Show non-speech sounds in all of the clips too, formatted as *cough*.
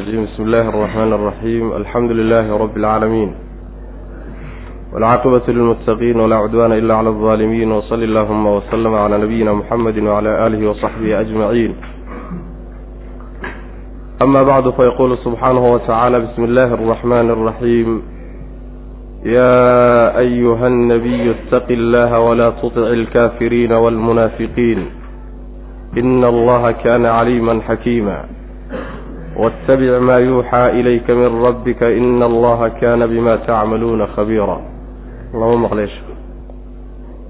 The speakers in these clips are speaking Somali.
بسم الله الرحمن الرحيم الحمد لله رب العالمين والعاقبة للمتقين ولا عدوان إلا على الظالمين وصل اللهم وسلم على نبينا محمد وعلى آله وصحبه أجمعين أما بعد فيقول سبحانه وتعالى بسم الله الرحمن الرحيم يا أيها النبي اتق الله ولا تطع الكافرين والمنافقين إن الله كان عليما حكيما واتبع ما يوحى إليك من ربك إن الله كان بما تعملون خبيرا اللهم مقليش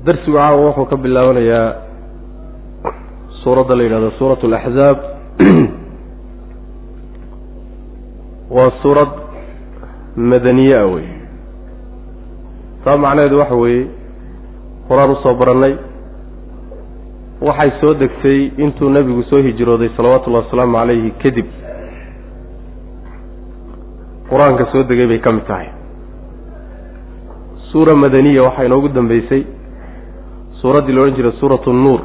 درس عاو وحو كبلاونا يا سورة الليلة سورة الأحزاب وسورة مدنية أوي taa macnaheedu waxa weeye horaan usoo barannay waxay soo degtay intuu nebigu soo hijrooday salawaatullahi wasalaamu calayhi kadib qur'aanka soo degay bay ka mid tahay. Suura madaniya waxaa inoogu dambeysay suuraddii la odhan jiray suuratu nuur.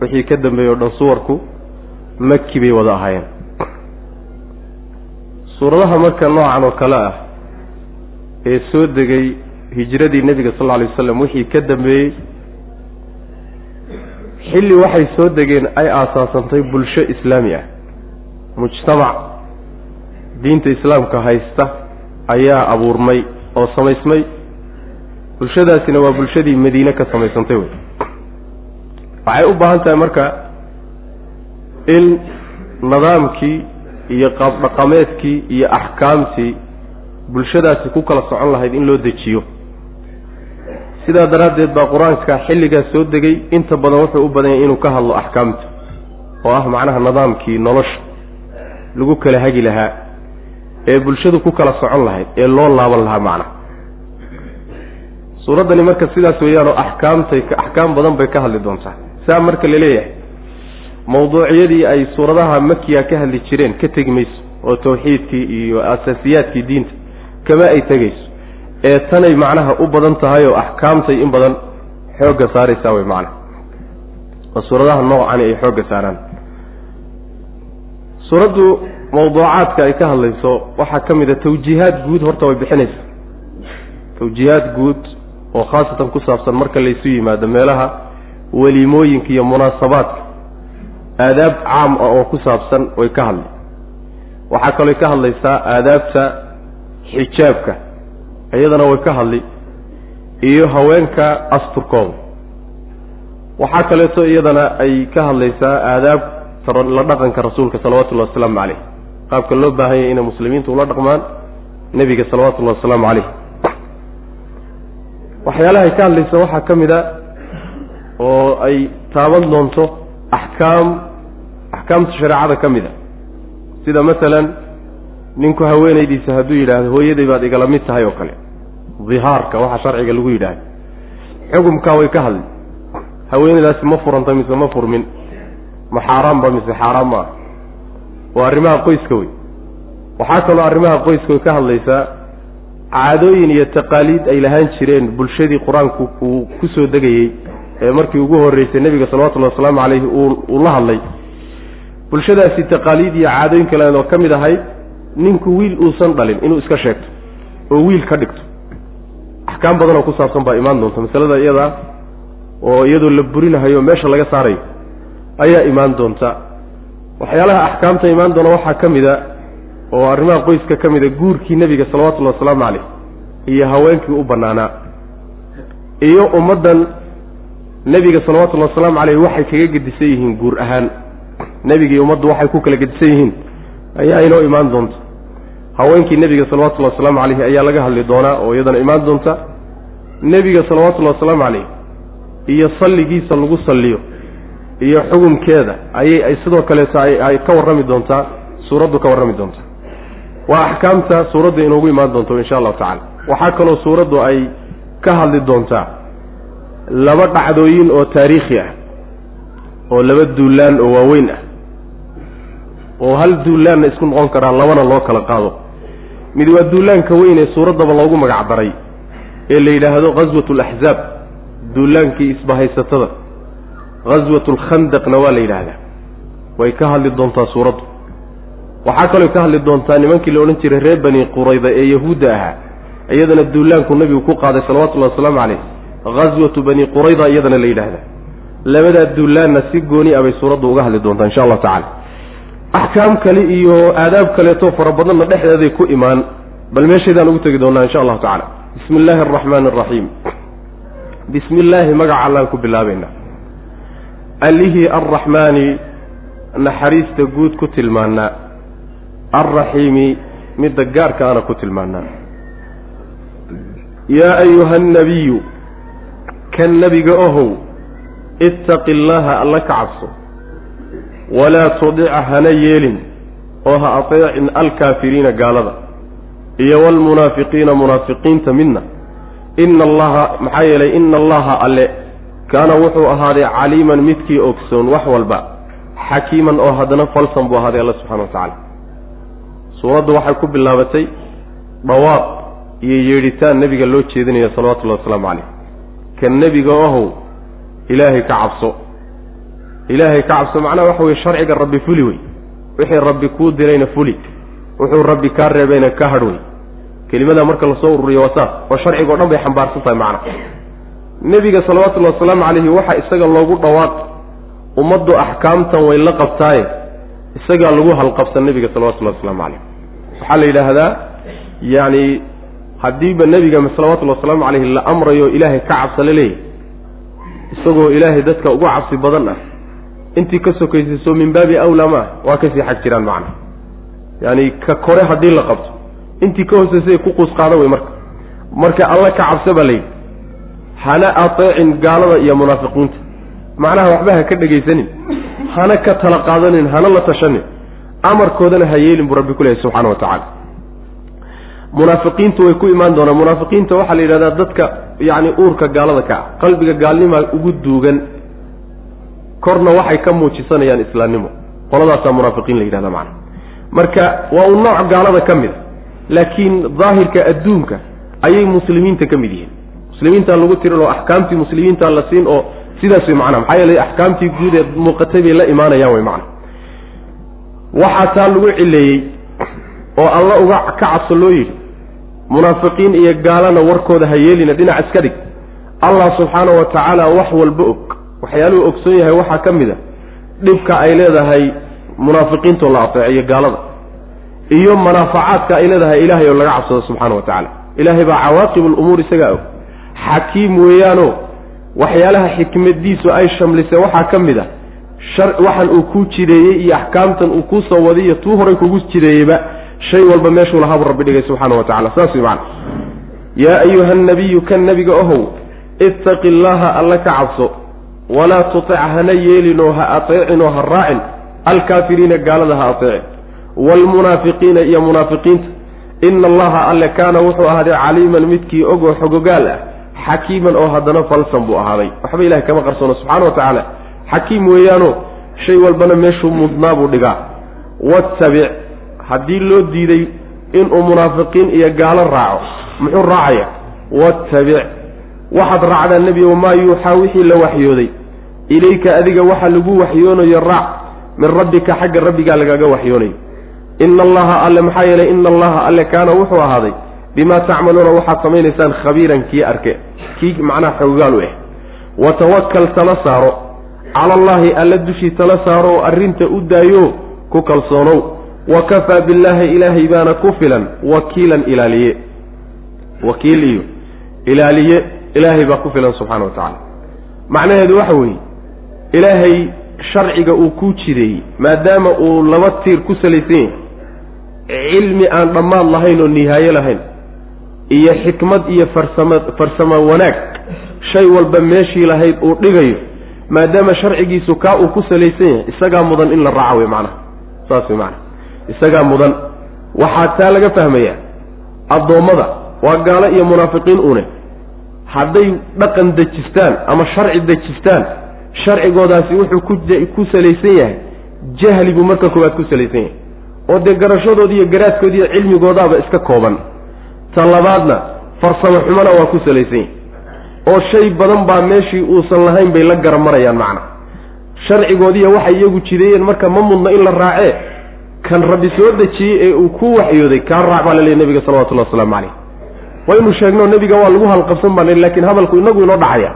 Wixii ka dambeeyey o dhan suwarku maki bay wada ahaayeen. Suuradaha marka noocan oo kale ah ee soo degay hijradii nebiga sal alla alay wasalam wixii ka dambeeyey xilli waxay soo degeen ay aasaasantay bulsho islaami ah mujtamac diinta islaamka haysta ayaa abuurmay oo samaysmay. Bulshadaasina waa bulshadii madiine ka samaysantay wey. Waxay u baahan tahay marka in nidaamkii iyo qaabdhaqameedkii iyo axkaamtii bulshadaasi ku kala socon lahayd in loo dejiyo. Sidaa daraaddeed baa qur'aanka xilligaas soo degay inta badan wuxuu u badan yahay inuu ka hadlo axkaamta oo ah macnaha nidaamkii nolosha lagu kala hagi lahaa ee bulshadu ku kala socon lahayd ee loo laaban lahaa macnaha suuraddani marka sidaas weeyaanoo axkaamtay axkaam badan bay ka hadli doontaa. Saa marka la leeyahay mawduuciyadii ay suuradaha makiya ka hadli jireen ka tegi mayso oo tawxiidkii iyo asaasiyaadkii diinta kama ay tegayso ee tanay macnaha u badan tahay oo axkaamtay in badan xoogga saaraysaa wey macnaha oo suuradaha noocani ay xoogga saaraan. Suuraddu mawduucaadka ay ka hadlayso waxaa ka mid a tawjiihaad guud horta way bixinaysaa. Tawjiihaad guud oo khaasatan ku saabsan marka laysu yimaado meelaha weliimooyinka iyo munaasabaadka aadaab caam ah oo ku saabsan way ka hadlay waxaa kalooy ka hadlaysaa aadaabta xijaabka iyadana way ka hadli iyo haweenka asturkooda. Waxaa kaleeto iyadana ay ka hadlaysaa aadaab la dhaqanka rasuulka salawatullahi wasalaamu caleyh qaabka loo baahan yahay inay muslimiintu ula dhaqmaan nebiga salawatullahi wasalaamu caleyh waxyaalahay ka hadlaysa waxaa ka mid a oo ay taaban doonto axkaam axkaamta shareecada ka mid a. Sida masalan ninku haweenaydiisa hadduu yidhaahdo hooyaday baad igala mid tahay oo kale. Dihaarka waxa sharciga lagu yidhaahdo. Xukumkaa way ka hadli. Haweenaydaasi ma furanta mise ma furmin. Ma xaaraamba mise xaaraan ma ah waa arrimaha qoyska wey waxaa kaloo arrimaha qoyska way ka hadlaysaa caadooyin iyo taqaaliid ay lahaan jireen bulshadii qur'aanku uu ku soo degayey ee markii ugu horreysay nebiga salawatullahi wasalaamu calayhi uu la hadlay. Bulshadaasi taqaaliid iyo caadooyin kale oo ka mid ahayd ninku wiil uusan dhalin inuu iska sheegto oo wiil ka dhigto. Axkaam badan oo ku saabsan baa imaan doonta. Masalada iyadaa oo iyadoo la burinahayo meesha laga saarayo ayaa imaan doonta waxyaalaha axkaamta imaan doona waxaa ka mid a oo arrimaha qoyska ka mid a guurkii nebiga salawatullahi wasalaamu caleyh iyo haweenkii u bannaanaa. Iyo ummaddan nebiga salawatullahi wasalaamu caleyh waxay kaga gedisan yihiin guur ahaan. Nebigii ummaddu waxay ku kala gedisan yihiin. Ayaa inoo imaan doonta. Haweenkii nebiga salawatullahi wasalaamu caleyhi ayaa laga hadli doonaa oo iyadana imaan doonta. Nebiga salawatullahi wasalaamu caleyh iyo salligiisa lagu salliyo iyo xukumkeeda ayay ay sidoo kaleeto ay ka warrami doontaa suuraddu ka warrami doontaa. Waa axkaamta suuradda inoogu imaan doonto insha allahu tacala waxaa kaloo suuraddu ay ka hadli doontaa laba dhacdooyin oo taariikhi ah oo laba duulaan oo waaweyn ah. Oo hal duulaanna isku noqon karaa labana loo kala qaado. Mid waa duulaanka weyn ee suuraddaba loogu magac daray ee la yidhaahdo ghaswat alaxzaab duulaankii isbahaysatada ghaswat alkhandaqna waa la yidhaahdaa. Way ka hadli doontaa suuraddu. Waxaa kaloo ka hadli doontaa nimankii la odhan jiray reer bani qurayda ee yahuudda ahaa iyadana duulaanku nebigu ku qaaday salawatullahi wasalaamu caleyh ghaswatu bani qurayda iyadana la yidhaahda labadaa duulaanna si gooni a bay suuraddu uga hadli doontaa insha allahu tacala axkaam kale iyo aadaab kaleeto fara badanna dhexdeeday ku imaan. Bal meeshaydaan ugu tegi doonaa insha allahu tacala bismi illaahi araxmaani araxiim bismi illaahi magaca allaan ku bilaabaynaa allihii arraxmaani naxariista guud ku tilmaanaa alraxiimi midda gaarka ana ku tilmaanaa yaa ayuha annabiyu kan nebiga ohow ittaqi illaaha alla ka cabso. Walaa tudica hana yeelin oo ha ateecin alkaafiriina gaalada. Iyo waalmunaafiqiina munaafiqiinta midna ina allaha maxaa yeelay ina allaha alle kaana wuxuu ahaaday caliiman midkii ogsoon wax walba xakiiman oo haddana falsan buu ahaaday alla subxana wa tacaala. Suuraddu waxay ku bilaabatay dhawaaq iyo yeedhitaan nebiga loo jeedinaya salawatullahi wasalaamu caleyh kan nebiga ahow ilaahay ka cabso. Ilaahay ka cabso macnaha waxa weye sharciga rabbi fuli wey. Wixii rabbi kuu dirayna fuli. Wuxuu rabbi kaa reebayna ka hadh wey. Kelimadaa marka la soo ururiyo waa saas. Oo sharciga o dhan bay xambaarsan tahay macna nebiga salawatullahi wasalaamu calayhi waxaa isaga loogu dhawaaq ummaddu axkaamtan way la qabtaaye. Isagaa lagu halqabsan nebiga salawatullahi wasalaamu calayh waxaa la yidhaahdaa yacni haddiiba nebiga salawatullahi wasalaamu calayhi la amrayo ilaahay ka cabsa la leeyahy isagoo ilaahay dadka ugu cabsi badan ah intii ka sokaysayso min baabi awlaa maa waa ka sii xag jiraan macna. Yaani ka kore haddii la qabto intii ka hooseysay ku quus qaada wey marka. Marka alla ka cabsa baa layidhi hana ateecin gaalada iyo munaafiqiinta. Macnaha waxba ha ka dhegaysanin hana ka tala qaadanin hana la tashanin amarkoodana ha yeelin buu rabbi ku leehay subxana wa tacaala. Munaafiqiintu way ku imaan doonaan. Munaafiqiinta waxaa la yidhahdaa dadka yacni uurka gaalada ka ah qalbiga gaalnimaa ugu duugan korna waxay ka muujisanayaan islaamnimo. Qoladaasaa munaafiqiin la yidhahda macana marka waa un nooc gaalada ka mid a laakiin daahirka adduunka ayay muslimiinta ka mid yihiin muslimiintaa lagu tirin oo axkaamtii muslimiintaa la siin oo sidaas way macana maxaa yeelay axkaamtii guud ee muuqatay bay la imaanayaan way macana waxaa taa lagu cileeyey oo alla uga ka cabso loo yidhi munaafiqiin iyo gaalana warkooda ha yeelina dhinac iska dhig. Allah subxaana wa tacaala wax walba og waxyaaluhu ogsoon yahay waxaa ka mid a dhibka ay leedahay munaafiqiintoo la ateeciyo gaalada iyo manaafacaadka ay leedahay ilaahay oo laga cabsado subxaana wa tacaala ilaahay baa cawaaqib lumuur isagaa og xakiim weeyaano waxyaalaha xikmadiisu ay shamlisay waxaa ka mid a shar waxan uu kuu jideeyey iyo axkaamtan uu kuu soo waday iyo tuu horay kugu jideeyeyba shay walba meeshuu lahaabuu rabbi dhigay subxaana wa tacala saas way macana yaa ayuha nabiyu kan nebiga ohow ittaqi illaaha alla ka cabso walaa tutic hana yeelinoo ha ateecinoo ha raacin alkaafiriina gaalada ha ateecin waalmunaafiqiina iyo munaafiqiinta. Ina allaha alle kaana wuxuu ahaaday caliiman midkii og oo xogogaal ah xakiiman oo haddana falsan buu ahaaday. Waxba ilahay kama qarsoono subxana wa tacaala xakiim weeyaano shay walbana meeshuu mudnaa buu dhigaa. Wattabic haddii loo diiday inuu munaafiqiin iyo gaalo raaco muxuu raacaya? Wattabic waxaad raacdaa nebiyow maa yuuxaa wixii la waxyooday. Ilayka adiga waxa lagu waxyoonayo raac min rabbika xagga rabbigaa lagaaga waxyoonayo ina allaha alle maxaa yeelay ina allaha alle kaana wuxuu ahaaday bimaa tacmaluuna waxaad samaynaysaan khabiiran kii arke. Kii macnaha xoogaal u ah watawakal tala saaro. Cala allaahi alle dushii tala saaro oo arrinta u daayo ku kalsoonow. Wa kafaa billaahi ilaahay baana ku filan wakiilan ilaaliye. Wakiil iyo ilaaliye ilaahay baa ku filan subxana wa tacaala. Macnaheedu waxa weeye ilaahay sharciga uu kuu jideeyey maadaama uu laba tiir ku salaysan yahay cilmi aan dhammaad lahayn oo nihaaye lahayn iyo xikmad iyo farsamo farsamo wanaag. Shay walba meeshii lahayd uu dhigayo maadaama sharcigiisu kaa uu ku salaysan yahay isagaa mudan in la raaco wey macnaha. Saas wey macnaha. Isagaa mudan. Waxaa taa laga fahmayaa addoommada waa gaalo iyo munaafiqiin une hadday dhaqan dejistaan ama sharci dejistaan sharcigoodaasi wuxuu ku ku salaysan yahay jahli buu marka koowaad ku salaysan yahay. Oo dee garashadoodi iyo garaadkoodi iyo cilmigoodaaba iska kooban ta labaadna farsamo xumona waa ku salaysan yahay oo shay badan baa meeshii uusan lahayn bay la garamarayaan macna. Sharcigoodiiya waxay iyagu jideeyeen marka ma mudna in la raacee kan rabbi soo dejiyey ee uu ku waxyooday kaa raac baa laleeyahy nabiga salawatullahi waslamu calayh. Waynu sheegno nebiga waa lagu halqabsan baa laakiin hadalku inagu inoo dhacaya.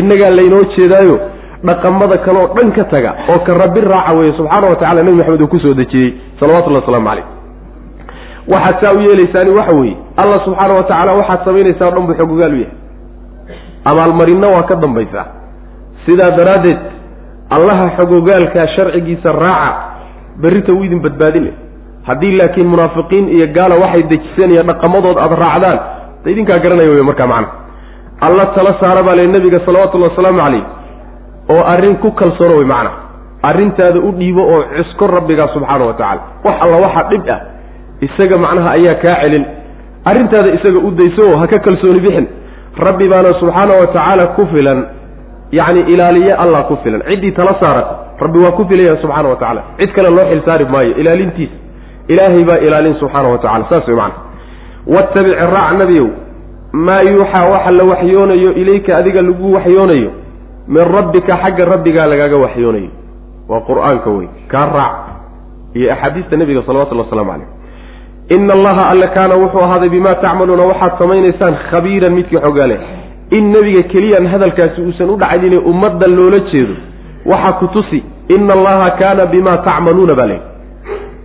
Innagaa laynoo jeedaayo dhaqamada kaleoo dhan ka taga oo ka rabbi raaca weeye subxaana wa tacala nebi maxamed uu ku soo dejiyey salawatullahi waslamu calayh waxaad saa u yeelaysaani waxa weeye. Allah subxaana wa tacaala waxaad samaynaysaa o dhan buu xogogaal u yahay. Abaalmarinna waa ka dambaysaa. Sidaa daraaddeed allaha xogogaalkaa sharcigiisa raaca berrita wuu idin badbaadine haddii laakiin munaafiqiin iyo gaala waxay dejisanaya dhaqamadood aada raacdaan da idinkaa garanaya wey markaa macana alla tala saara baa le nebiga salawatullahi wasalaamu calayh oo arrin ku kalsoono wey macana arrintaada u dhiibo oo cusko rabbigaa subxaana wa tacala wax alla waxa dhib ah isaga macnaha ayaa kaa celin. Arrintaada isaga u dayso oo ha ka kalsooni bixin. Rabbi baana subxaana wa tacaala ku filan. Yacni ilaaliye allah ku filan. Ciddii tala saarata rabbi waa ku filaya subxaana wa tacala cid kale loo xilsaari maayo. Ilaalintiisa ilaahay baa ilaalin subxaana wa tacala saas wey macana wattabic raac nabiyow. Maa yuuxaa waxa la waxyoonayo ilayka adiga lagu waxyoonayo. Min rabbika xagga rabbigaa lagaaga waxyoonayo. Waa qur'aanka wey kaa raac. Iyo axaadiista nebiga salawatullh waslamu calayh ina allaha alle kaana wuxuu ahaaday bimaa tacmaluuna waxaad samaynaysaan khabiiran midkii xogaale in nebiga keliyaan hadalkaasi uusan u dhacaynin ummadda loola jeedo waxaa ku tusi ina allaha kaana bimaa tacmaluuna baa lehi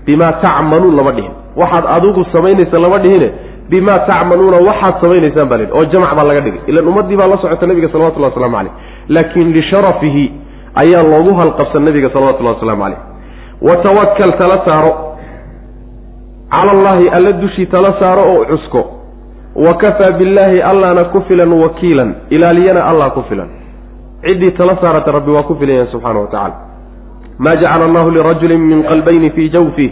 bimaa tacmaluun lama dhihin waxaad adigu samaynaysa lama dhihine bimaa tacmaluuna waxaad samaynaysaan baa lehi oo jamac baa laga dhigay ilan ummaddii baa la socota nebiga salawatullahi waslamu caleyh laakiin lisharafihi ayaa loogu halqabsan nebiga salawatullahi waslamu caleyh watawakal tala saaro cala allaahi alla dushii tala saaro oo cusko. Wa kafaa billaahi allaana ku filan wakiilan ilaaliyana allah ku filan. Ciddii tala saarata rabbi waa ku filan yahay subxaana wa tacala maa jacala allahu lirajulin min qalbayni fii jawfih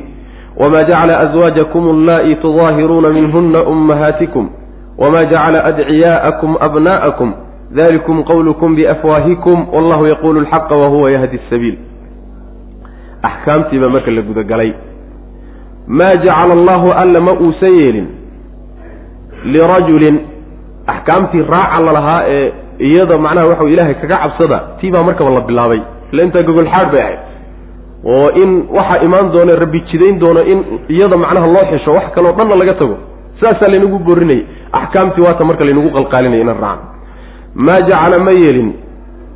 wma jacala azwaajakum allaa'i tudaahiruuna minhuna ummahaatikum wma jacala adciyaa'akum abna'akum dalikum qowlukum biafwaahikum wallahu yaquulu alxaqa wahuwa yahdi asabiil axkaamtiiba marka la gudagalay maa jacala allahu alla ma uusan yeelin lirajulin. Axkaamtii raaca lalahaa ee iyada macnaha waxau ilaahay kaga cabsada tii baa markaba la bilaabay. Ila intaa gogol bay ahayd. Oo in waxaa imaan doona rabbi jidayn doono in iyada macnaha loo xisho wax kaleo dhanna laga tago. Saasaa laynagu boorinayay axkaamtii waata marka laynagu qalqaalinaya inaan raacan maa jacala ma yeelin.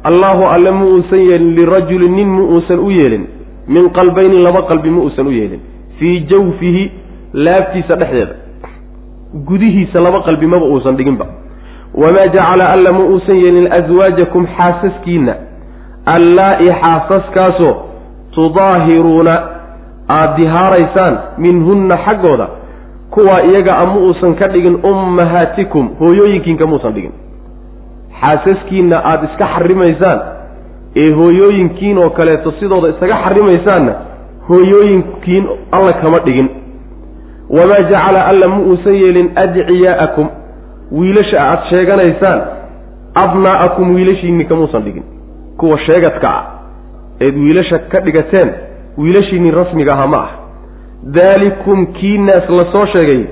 Allahu alle ma uusan yeelin lirajulin nin ma uusan u yeelin. Min qalbayni laba qalbi ma uusan u yeelin fii jawfihi laabtiisa dhexdeeda. Gudihiisa laba qalbi maba uusan dhiginba wamaa jacala alla ma uusan yeelin aswaajakum xaasaskiinna. Allaa-i xaasaskaasoo tudaahiruuna aada dihaaraysaan minhunna xaggooda kuwaa iyaga a ma uusan ka dhigin ummahaatikum hooyooyinkiinka muusan dhigin. Xaasaskiinna aada iska xarimaysaan ee hooyooyinkiin oo kaleeto sidooda isaga xarimaysaanna hooyooyinkiin alla kama dhigin. Wamaa jacala alla ma uusan yeelin adciyaa'akum wiilasha aad sheeganaysaan abnaa'akum wiilashiinni kamuusan dhigin. Kuwa sheegadka ah eed wiilasha ka dhigateen wiilashiinni rasmiga ahaa ma ah. Daalikum kiinaas la soo sheegay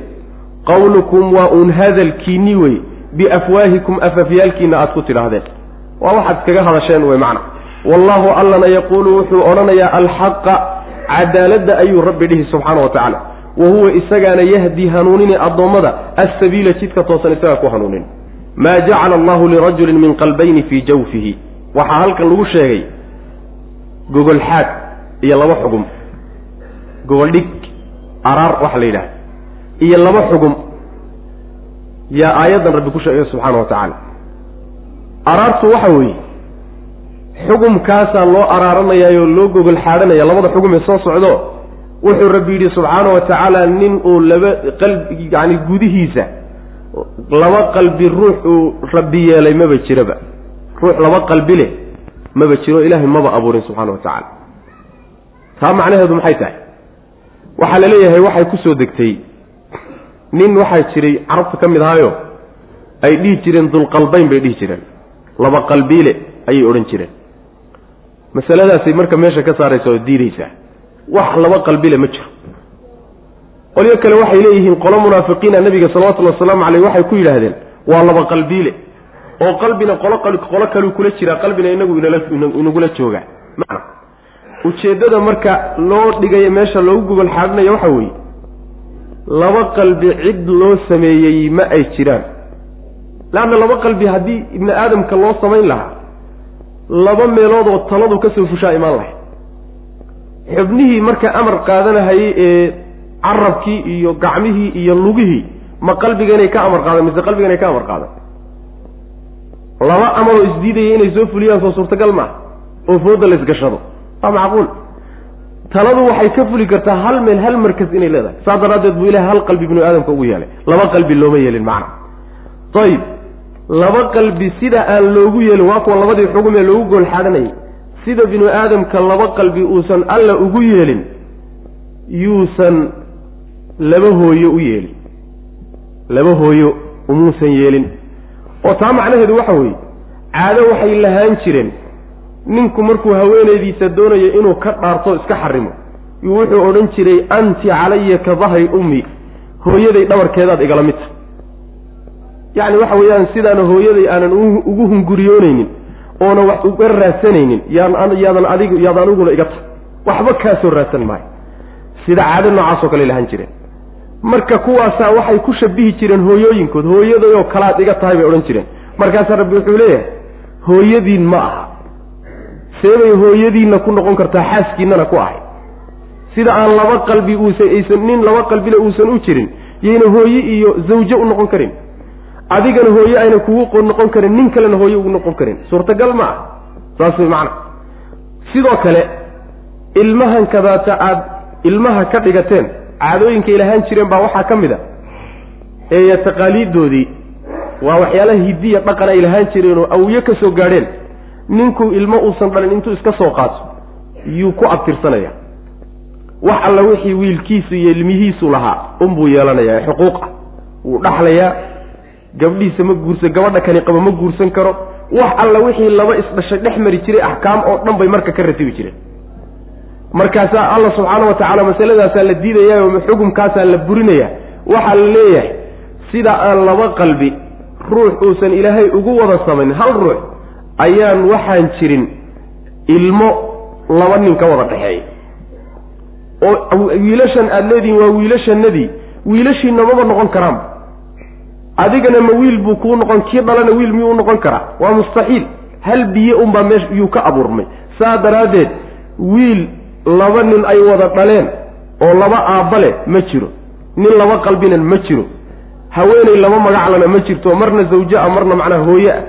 qawlukum waa uun hadalkiinni wey biafwaahikum afafyaalkiinna aad ku tidhaahdeen. Waa waxaad iskaga hadasheen wey macna. Wallaahu allana yaquulu wuxuu odhanayaa alxaqa cadaaladda ayuu rabbi dhihi subxaana wa tacaala. Wa huwa isagaana yahdi hanuunini addoommada assabiila jidka toosan isagaa ku hanuunin. Maa jacala allahu lirajulin min qalbayni fii jawfihi. Waxaa halkan lagu sheegay gogolxaad iyo laba xugum gogoldhig araar waxa la yidhaha iyo laba xugum yaa aayaddan rabbi ku sheegay subxaana wa tacaala. Araartu waxa weeye xugumkaasaa loo araaranayaayo loo gogol xaadhanaya labada xugum ee soo socdo wuxuu rabbi yidhi subxaana wa tacaala nin uu laba qalbi yacani gudihiisa laba qalbi ruux uu rabbi yeelay maba jiraba. Ruux laba qalbi leh maba jiro ilaahay maba abuurin subxaana wa tacaala. Taa macnaheedu maxay tahay? Waxaa la leeyahay waxay ku soo degtay. Nin waxaa jiray carabta ka mid ahaayo ay dhihi jireen dulqalbayn bay dhihi jireen. Laba qalbiile ayay odhan jireen masaladaasay marka meesha ka saaraysa oo diidaysaa wax laba qalbile ma jiro. Qolyo kale waxay leeyihiin qolo munaafiqiina nabiga salawatullhi wasalaamu caleyh waxay ku yidhaahdeen waa laba qalbiile oo qalbina qolo qolo kaluu kula jiraa qalbina inagu inagula joogaa ujeeddada marka loo dhigayo meesha loogu gogol xaadhinayo waxa weeye laba qalbi cid loo sameeyey ma ay jiraan. Leanna laba qalbi haddii ibni aadamka loo samayn lahaa laba meelood oo taladu ka soo fushaa imaan lahay xubnihii marka amar qaadanahayay ee carabkii iyo gacmihii iyo lugihii ma qalbiga inay ka amar qaadan mise qalbiga inay ka amar qaadan? Laba amaroo isdiidaya inay soo fuliyaan soo suurtagal maaha oo fooda la isgashado. Waa macquul. Taladu waxay ka fuli kartaa hal meel hal markas inay leedahay. Saas daraaddeed buu ilahay hal qalbi binu aadamka ugu yeelay. Laba qalbi looma yeelin macna. Ayib laba qalbi sida aan loogu yeelin waa kuwa labadii xugum ee loogu gool xaadhanayay sida binu aadamka laba qalbi uusan alla ugu yeelin yuusan laba hooyo u yeelin. Laba hooyo umuusan yeelin. Oo taa macnaheedu waxa weeye caado waxay lahaan jireen. Ninku markuu haweenaydiisa doonayo inuu ka dhaarto iska xarimo yuu wuxuu odhan jiray anti calaya ka dahri ummi hooyaday dhabarkeedaad igala mid. tahay yacni waxa weeyaan sidaana hooyaday aanan ugu hunguriyoonaynin oona wax uga raadsanaynin yaan yaadan adigu yaad aniguna iga tahay waxba kaasoo raadsan maayo sida caado noocaasoo kale lahaan jireen. Marka kuwaasaa waxay ku shabihi jireen hooyooyinkood hooyadayoo kalaad iga tahay bay odhan jireen. Markaasaa rabbi wuxuu leeyahay hooyadiin ma aha. Seebay hooyadiinna ku noqon kartaa xaaskiinnana ku ahay. Sida aan laba qalbi uusan aysan nin laba qalbile uusan u jirin yayna hooye iyo zawje u noqon karin adigana hooye ayna kugu noqon karin nin kalena hooye ugu noqon karin. Suurtagal ma ah saas way macana sidoo kale ilmahan kadaata aada ilmaha ka dhigateen caadooyinka lahaan jireen baa waxaa ka mid a. Eeya taqaaliiddoodii waa waxyaalaha hidiya dhaqan ay lahaan jireen oo awyo ka soo gaadheen. Ninku ilmo uusan dhalin intuu iska soo qaato yuu ku abtirsanaya wax alla wixii wiilkiisu iyo ilmihiisu lahaa unbuu yeelanayaa xuquuq ah. Wuu dhaxlayaa gabdhihiisa ma guursan gabadha kani qabo ma guursan karo. Wax alla wixii laba isdhashay dhex mari jiray axkaam oo dhan bay marka ka ratibi jireen. Markaasaa alla subxaana wa tacaala masaladaasaa la diidayaa oo xukumkaasaa la burinaya waxaa la leeyahay sida aan laba qalbi ruux uusan ilaahay ugu wada samayn hal ruux ayaan waxaan jirin ilmo laba nin ka wada dhexeeya. Oo wiilashan aada leedihin waa wiilashanadii wiilashiina maba noqon karaan adigana ma wiil buu kuu noqon kii dhalana wiil miyuu noqon karaa? Waa mustaxiil. Hal biyo unbaa meesha yuu ka abuurmay. Saa daraaddeed wiil laba nin ay wada dhaleen oo laba aabba leh ma jiro. Nin laba qalbina ma jiro. Haweeney laba magaclana ma jirto. Marna zawje a marna macnaha hooye ah.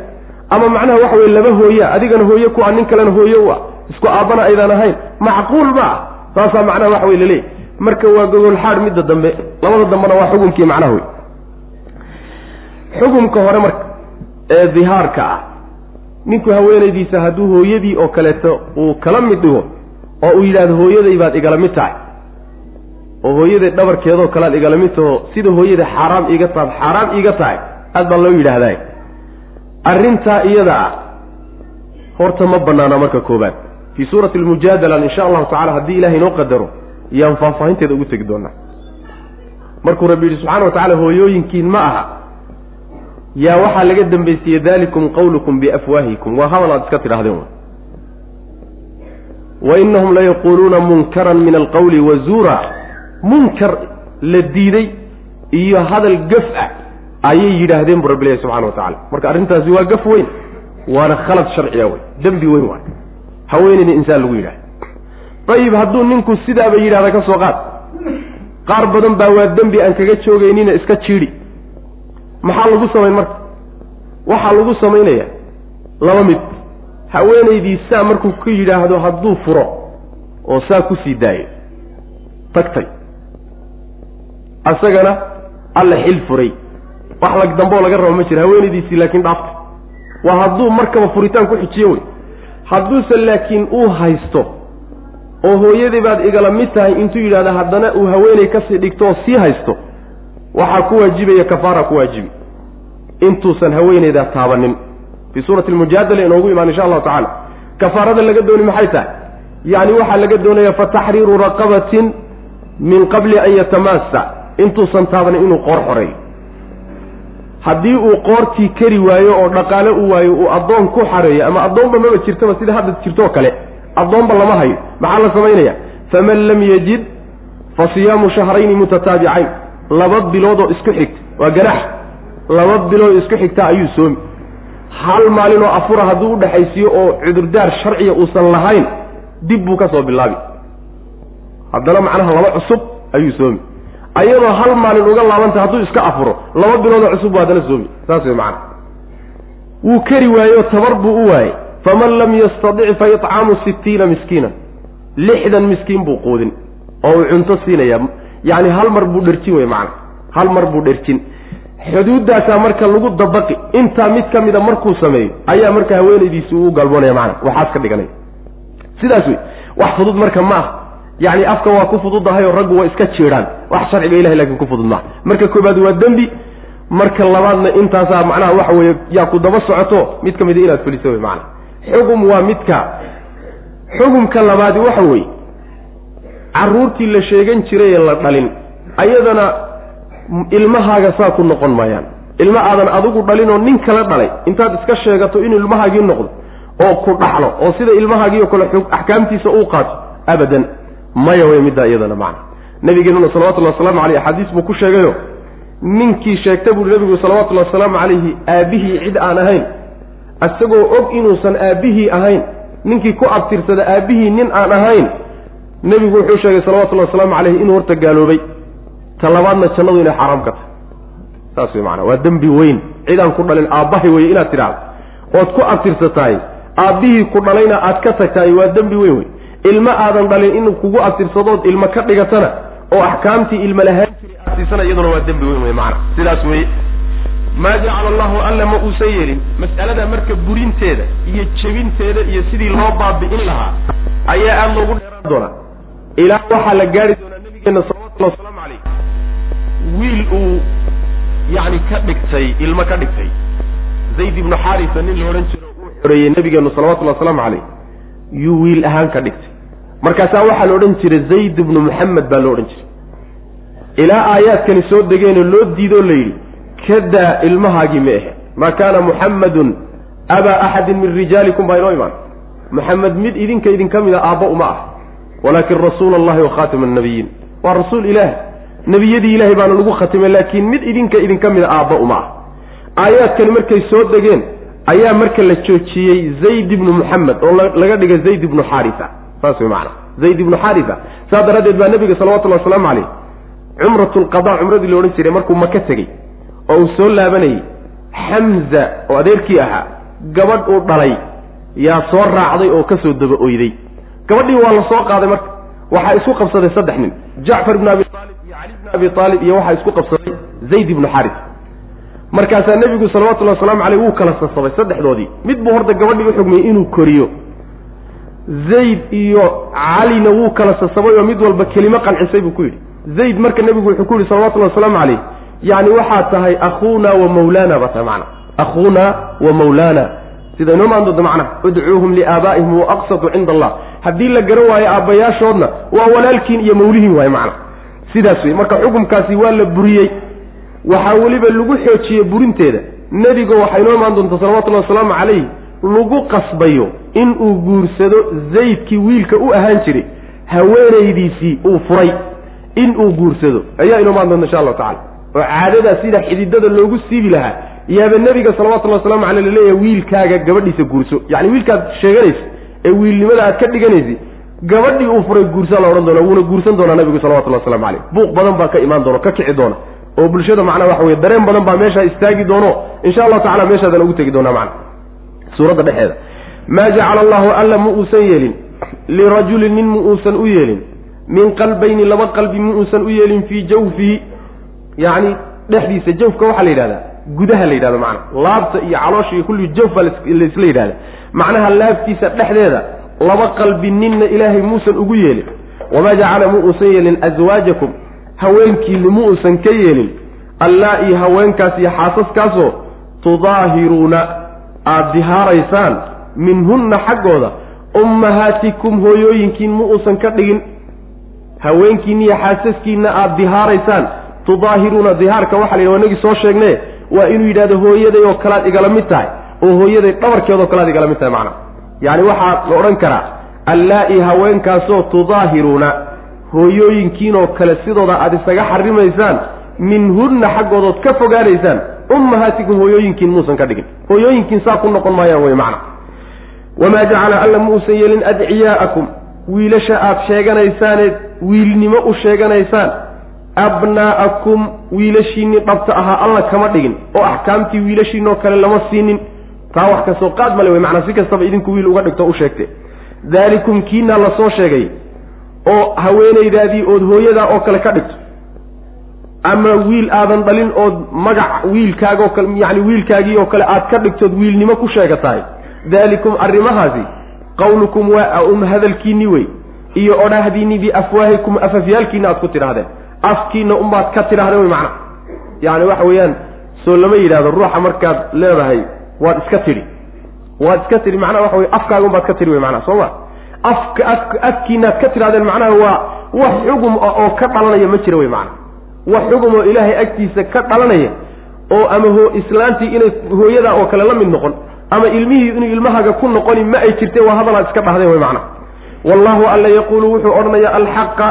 Ama macnaha waxa weye laba hooyea adigana hooye ku ah nin kalena hooye u ah. Isku aabbana aydaan ahayn. Macquul ma ah. Saasaa macnaha waxa weye laleeyahy marka waa gogol xaadh midda dambe. Labada dambena waa xukumkii macnaha wey xukumka hore marka ee dihaarka ah. Ninku haweenaydiisa hadduu hooyadii oo kaleeto uu kala mid dhigo oo uu yidhahdo hooyaday baad igala mid tahay oo hooyaday dhabarkeedoo kalead igala mid taho sida hooyada xaaraam iiga taad xaaraam iiga tahay aad baa loo yidhaahdaa arrintaa iyada ah horta ma bannaana marka koobaad fii suurati almujaadala insha allahu tacala haddii ilahay inoo qadaro yaan faahfaahinteeda ugu tegi doonaa. Markuu rabbi yidhi subxana wa tacala hooyooyinkiin ma aha yaa waxaa laga dambaysiiyey dalikum qawlukum biafwaahikum. Waa hadal aad iska tidhahdeen wainahum layaquuluuna munkaran min alqawli wazuura munkar la diiday iyo hadal gaf ah ayay yidhaahdeen bu rabbi ilahi subxana wa tacala marka arrintaasi waa gaf weyn waana khalad sharciya wey dembi weyn waay. Haweenayna insaan lagu yidhahda ayib hadduu ninku sidaaba yidhahda ka soo qaad. Qaar badan baa waa dembi aan kaga joogaynina iska jiidhi maxaa lagu samayn marka? Waxaa lagu samaynaya laba mid. Haweenaydii saa markuu ku yidhaahdo hadduu furo oo saa ku sii daayo. Tagtay. Asagana alla xil furay. Wax lag damboo laga rabo ma jiro haweenaydiisii laakiin dhaaftay waa hadduu markaba furitaan ku xijiyo wey. Hadduuse laakiin uu haysto oo hooyadii baad igala mid tahay intuu yidhahda haddana uu haweenay ka sii dhigto oo sii haysto waxaa ku waajibaya kafaara ku waajibi. Intuusan haweenaydaa taabanin. Fii suurati almujaadala inoogu imaan insha allahu tacala kafaarada laga dooni maxay tahay? Yacni waxaa laga doonaya fataxriiru raqabatin min qabli an yatamaasa intuusan taabanin inuu qoor xoreeyo. Haddii uu qoortii kari waayo oo dhaqaale u waayo uu addoon ku xareeyo ama addoonba maba jirtaba sida hadda jirtoo kale addoonba lama hayo. Maxaa la samaynaya faman lam yajid fa siyaamu shahrayni mutataabicayn laba biloodoo isku xigta waa ganax laba bilood isku xigta ayuu soomi. Hal maalin oo afura hadduu udhexaysiiyo oo cudurdaar sharciya uusan lahayn dib buu ka soo bilaabi haddana macnaha laba cusub ayuu soomi. Ayadoo hal maalin uga laabantay hadduu iska afuro laba biloodoo cusub buu haddana soomi. Saas wey macana wuu keri waayey tabar buu u waayey. Faman lam yastadic fa icaamu sittiina miskiinan. Lixdan miskiin buu quudin oo uu cunto siinaya yacni hal mar buu dherjin wey macana hal mar buu dherjin xuduuddaasaa marka lagu dabaqi intaa mid ka mida markuu sameeyo ayaa marka haweenaydiisi uu galboonaya macana waxaas ka dhiganaya sidaas wey wax fudud marka ma ah yacni afka waa ku fududahayoo raggu waa iska jiidhaan wax sharciga ilahay laakiin ku fudud maaha. Marka koobaad waa dembi. Marka labaadna intaasaa macnaha waxa weeye yaa ku daba socoto mid ka mida inaad fuliso wey macana xugum waa midka. Xugumka labaadi waxa weeye carruurtii la sheegan jiray ee la dhalin. Ayadana ilmahaaga saa ku noqon maayaan. Ilma aadan adigu dhalinoo nin kala dhalay. Intaad iska sheegato inuu ilmahaagii noqdo oo ku dhaxlo oo sida ilmahaagii oo kale axkaamtiisa uu qaato abadan. Maya wey middaa iyadana macna. Nabigeenuna salawatullahi wasalaamu caleyh axaadiis buu ku sheegayo ninkii sheegta buuhi nabigu salawatullahi wasalaamu calayhi aabbihii cid aan ahayn. Isagoo og inuusan aabbihii ahayn. Ninkii ku abtirsada aabbihii nin aan ahayn nebigu wuxuu sheegay salawatullahi wasalaamu caleyhi inuu horta gaaloobay. Ta labaadna jannadu inay xaaraam ka tahay. Saas wey macana waa dembi weyn. Cidaan ku dhalin aabbahay weye inaad tidhaahdo. Ood ku abtirsatahay aabbihii ku dhalayna aad ka tagtahay waa dembi weyn wey ilmo aadan dhalin inuu kugu abtirsadood ilmo ka dhigatana oo axkaamtii ilmo lahaan jiri aad siisana iyaduna waa dembi weyn wey macana sidaas weye maa jacala allahu alla ma uusan yeelin mas'alada marka burinteeda iyo jebinteeda iyo sidii loo baabi'in lahaa ayaa aada loogu dheeraan doonaa ilaa waxaa la gaari doonaa nabigeena salawatullahi wasalaamu calayh wiil uu yacni ka dhigtay ilmo ka dhigtay. Zayd ibnu xaarisa nin la odhan jiro uu xoreeyey nabigeenu salawatullahi wasalaamu calayh yuu wiil ahaan ka dhigtay. Markaasaa waxaa la odhan jiray zayd ibnu muxamed baa loo odhan jiray. Ilaa aayaadkani soo degeenoo loo diidoo la yidhi kadaa ilmahaagii ma ahe. Maa kaana muxammadun abaa axadin min rijaalikum baa inoo imaan. Muxamed mid idinka idinka mida aabba uma ah walaakin rasuula allahi wa khaatima annabiyiin. Waa rasuul ilaah. Nebiyadii ilahay baana lagu khatimay laakiin mid idinka idinka mida aabba uma ah aayaadkani markay soo degeen ayaa marka la joojiyey zayd ibnu muxamed oo laga dhigay zayd ibnu xaarisa. Saas way macanaa zayd ibnu xaarisa. Saas daraaddeed baa nebiga salawatullahi wasalaamu caleyh cumratu lqada cumradii la odhan jiray markuu maka tegey oo uu soo laabanayey xamza oo adeerkii ahaa gabadh uu dhalay yaa soo raacday oo ka soo daba oyday gabadhii waa la soo qaaday marka waxaa isku qabsaday saddex nin jacfar ibnu abi aalib iyo cali ibnu abi aalib iyo waxaa isku qabsaday zayd ibnu xaris markaasaa nebigu salawatullahi wasalaamu caleyh wuu kala sasabay saddexdoodii. Mid buu horta gabadhii u xugmiyey inuu koriyo. Zayd iyo calina wuu kala sasabay oo mid walba kelimo qancisay buu ku yidhi. Zayd marka nebigu wuxuu ku yidhi salawatullahi wasalaamu caleyh yacni waxaad tahay akhuuna wa mawlaana baa tahay macna. Akhuuna wa mawlaana sida inoo maan doonta macnaha udcuuhum liaabaa'ihim wa aqsatu cinda allah. Haddii la garan waayo aabbayaashoodna waa walaalkiin iyo mawlihiin waaye macna sidaas wey marka xukumkaasi waa la buriyey. Waxaa weliba lagu xoojiyey burinteeda. Nebiga waxay noo imaan doontaa salawatullahi wasalaamu calayh lagu qasbayo in uu guursado zaydkii wiilka u ahaan jiray. Haweenaydiisii uu furay in uu guursado. Ayaa inoo imaan doonta insha allahu tacala oo caadadaa sida xididada loogu siibi lahaa yaaba nebiga salawatullahi waslamu caleyh la leeyahay wiilkaaga gabadhiisa guurso. Yacni wiilkaad sheeganaysa ee wiilnimada aad ka dhiganaysa gabadhii uu furay guursaa la odhan doona wuuna guursan doonaa nabigu salawatullahi waslamu caleyh buuq badan baa ka imaan doona ka kici doona oo bulshada macnaha waxa weye dareen badan baa meeshaa istaagi doono. Insha allahu tacala meeshaadan ugu tegi doonaa macna. Suuradda dhexeeda. Maa jacala allahu alla ma uusan yeelin lirajulin nin ma uusan u yeelin min qalbayni laba qalbi ma uusan u yeelin fii jawfihi. Yacni dhexdiisa jawfka waxaa la yidhahdaa gudaha la yidhahdo macna. Laabta iyo caloosha iyo kulli jawf baa laisla yidhahda. Macnaha laabtiisa dhexdeeda laba qalbi ninna ilaahay muusan ugu yeelin. Wamaa jacala ma uusan yeelin aswaajakum haweenkiinni mu uusan ka yeelin. Allaa iyo haweenkaas iyo xaasaskaasoo tudaahiruuna aada dihaaraysaan minhunna xaggooda. Ummahaatikum hooyooyinkiin mu uusan ka dhigin. Haweenkiinni iyo xaasaskiinna aada dihaaraysaan. Tudaahiruuna dihaarka waxa la yidhah inagii soo sheegne waa inuu yidhahdo hooyaday oo kalaad igala mid tahay oo hooyaday dhabarkeedoo kalaad igala mid tahay macnaha yacni waxaa la odhan karaa allaa-i haweenkaasoo tudaahiruuna hooyooyinkiinoo kale sidooda aada isaga xarimaysaan minhunna xaggoodood ka fogaanaysaan ummahaatikum hooyooyinkiin muusan ka dhigin. Hooyooyinkiin saa ku noqon maayaan wey macna. Wamaa jacala alla ma uusan yeelin adciyaa'akum wiilasha aada sheeganaysaanee wiilnimo u sheeganaysaan abnaa'akum wiilashiinnii dhabta ahaa alla kama dhigin. Oo axkaamtii wiilashiinoo kale lama siinin. Taa wax ka soo qaad male wey macnaa si kastaba idinku wiil uga dhigto u sheegte. Daalikum kiinaa la soo sheegay. Oo haweenaydaadii ood hooyadaa oo kale ka dhigto. Ama wiil aadan dhalin ood magac wiilkaagoo kale yacni wiilkaagii oo kale aad ka dhigtood wiilnimo ku sheegatahay. Daalikum arrimahaasi qawlukum waa um hadalkiinni wey. Iyo odhahdiinni biafwaahikum afafyaalkiina aad ku tidhaahdeen afkiina unbaad ka tidhahdeen wey macna. Yacni waxa weeyaan soo lama yidhahdo ruuxa markaad leedahay waad iska tidhi. Waad iska tidhi macnaha waxa wey afkaaga unbaad ka tidhi wey macnaha soo ma? Afka afka afkiinaad ka tidhahdeen macnaha waa wax xugum oo ka dhalanaya ma jira wey macna wax xugum oo ilaahay agtiisa ka dhalanaya oo ama ho islaantii inay hooyadaa oo kale la mid noqon ama ilmihii inuu ilmahaaga ku noqoni ma ay jirte waa hadalaad iska dhahdeen wey macna wallahu alla yaquulu wuxuu odhanaya alxaqa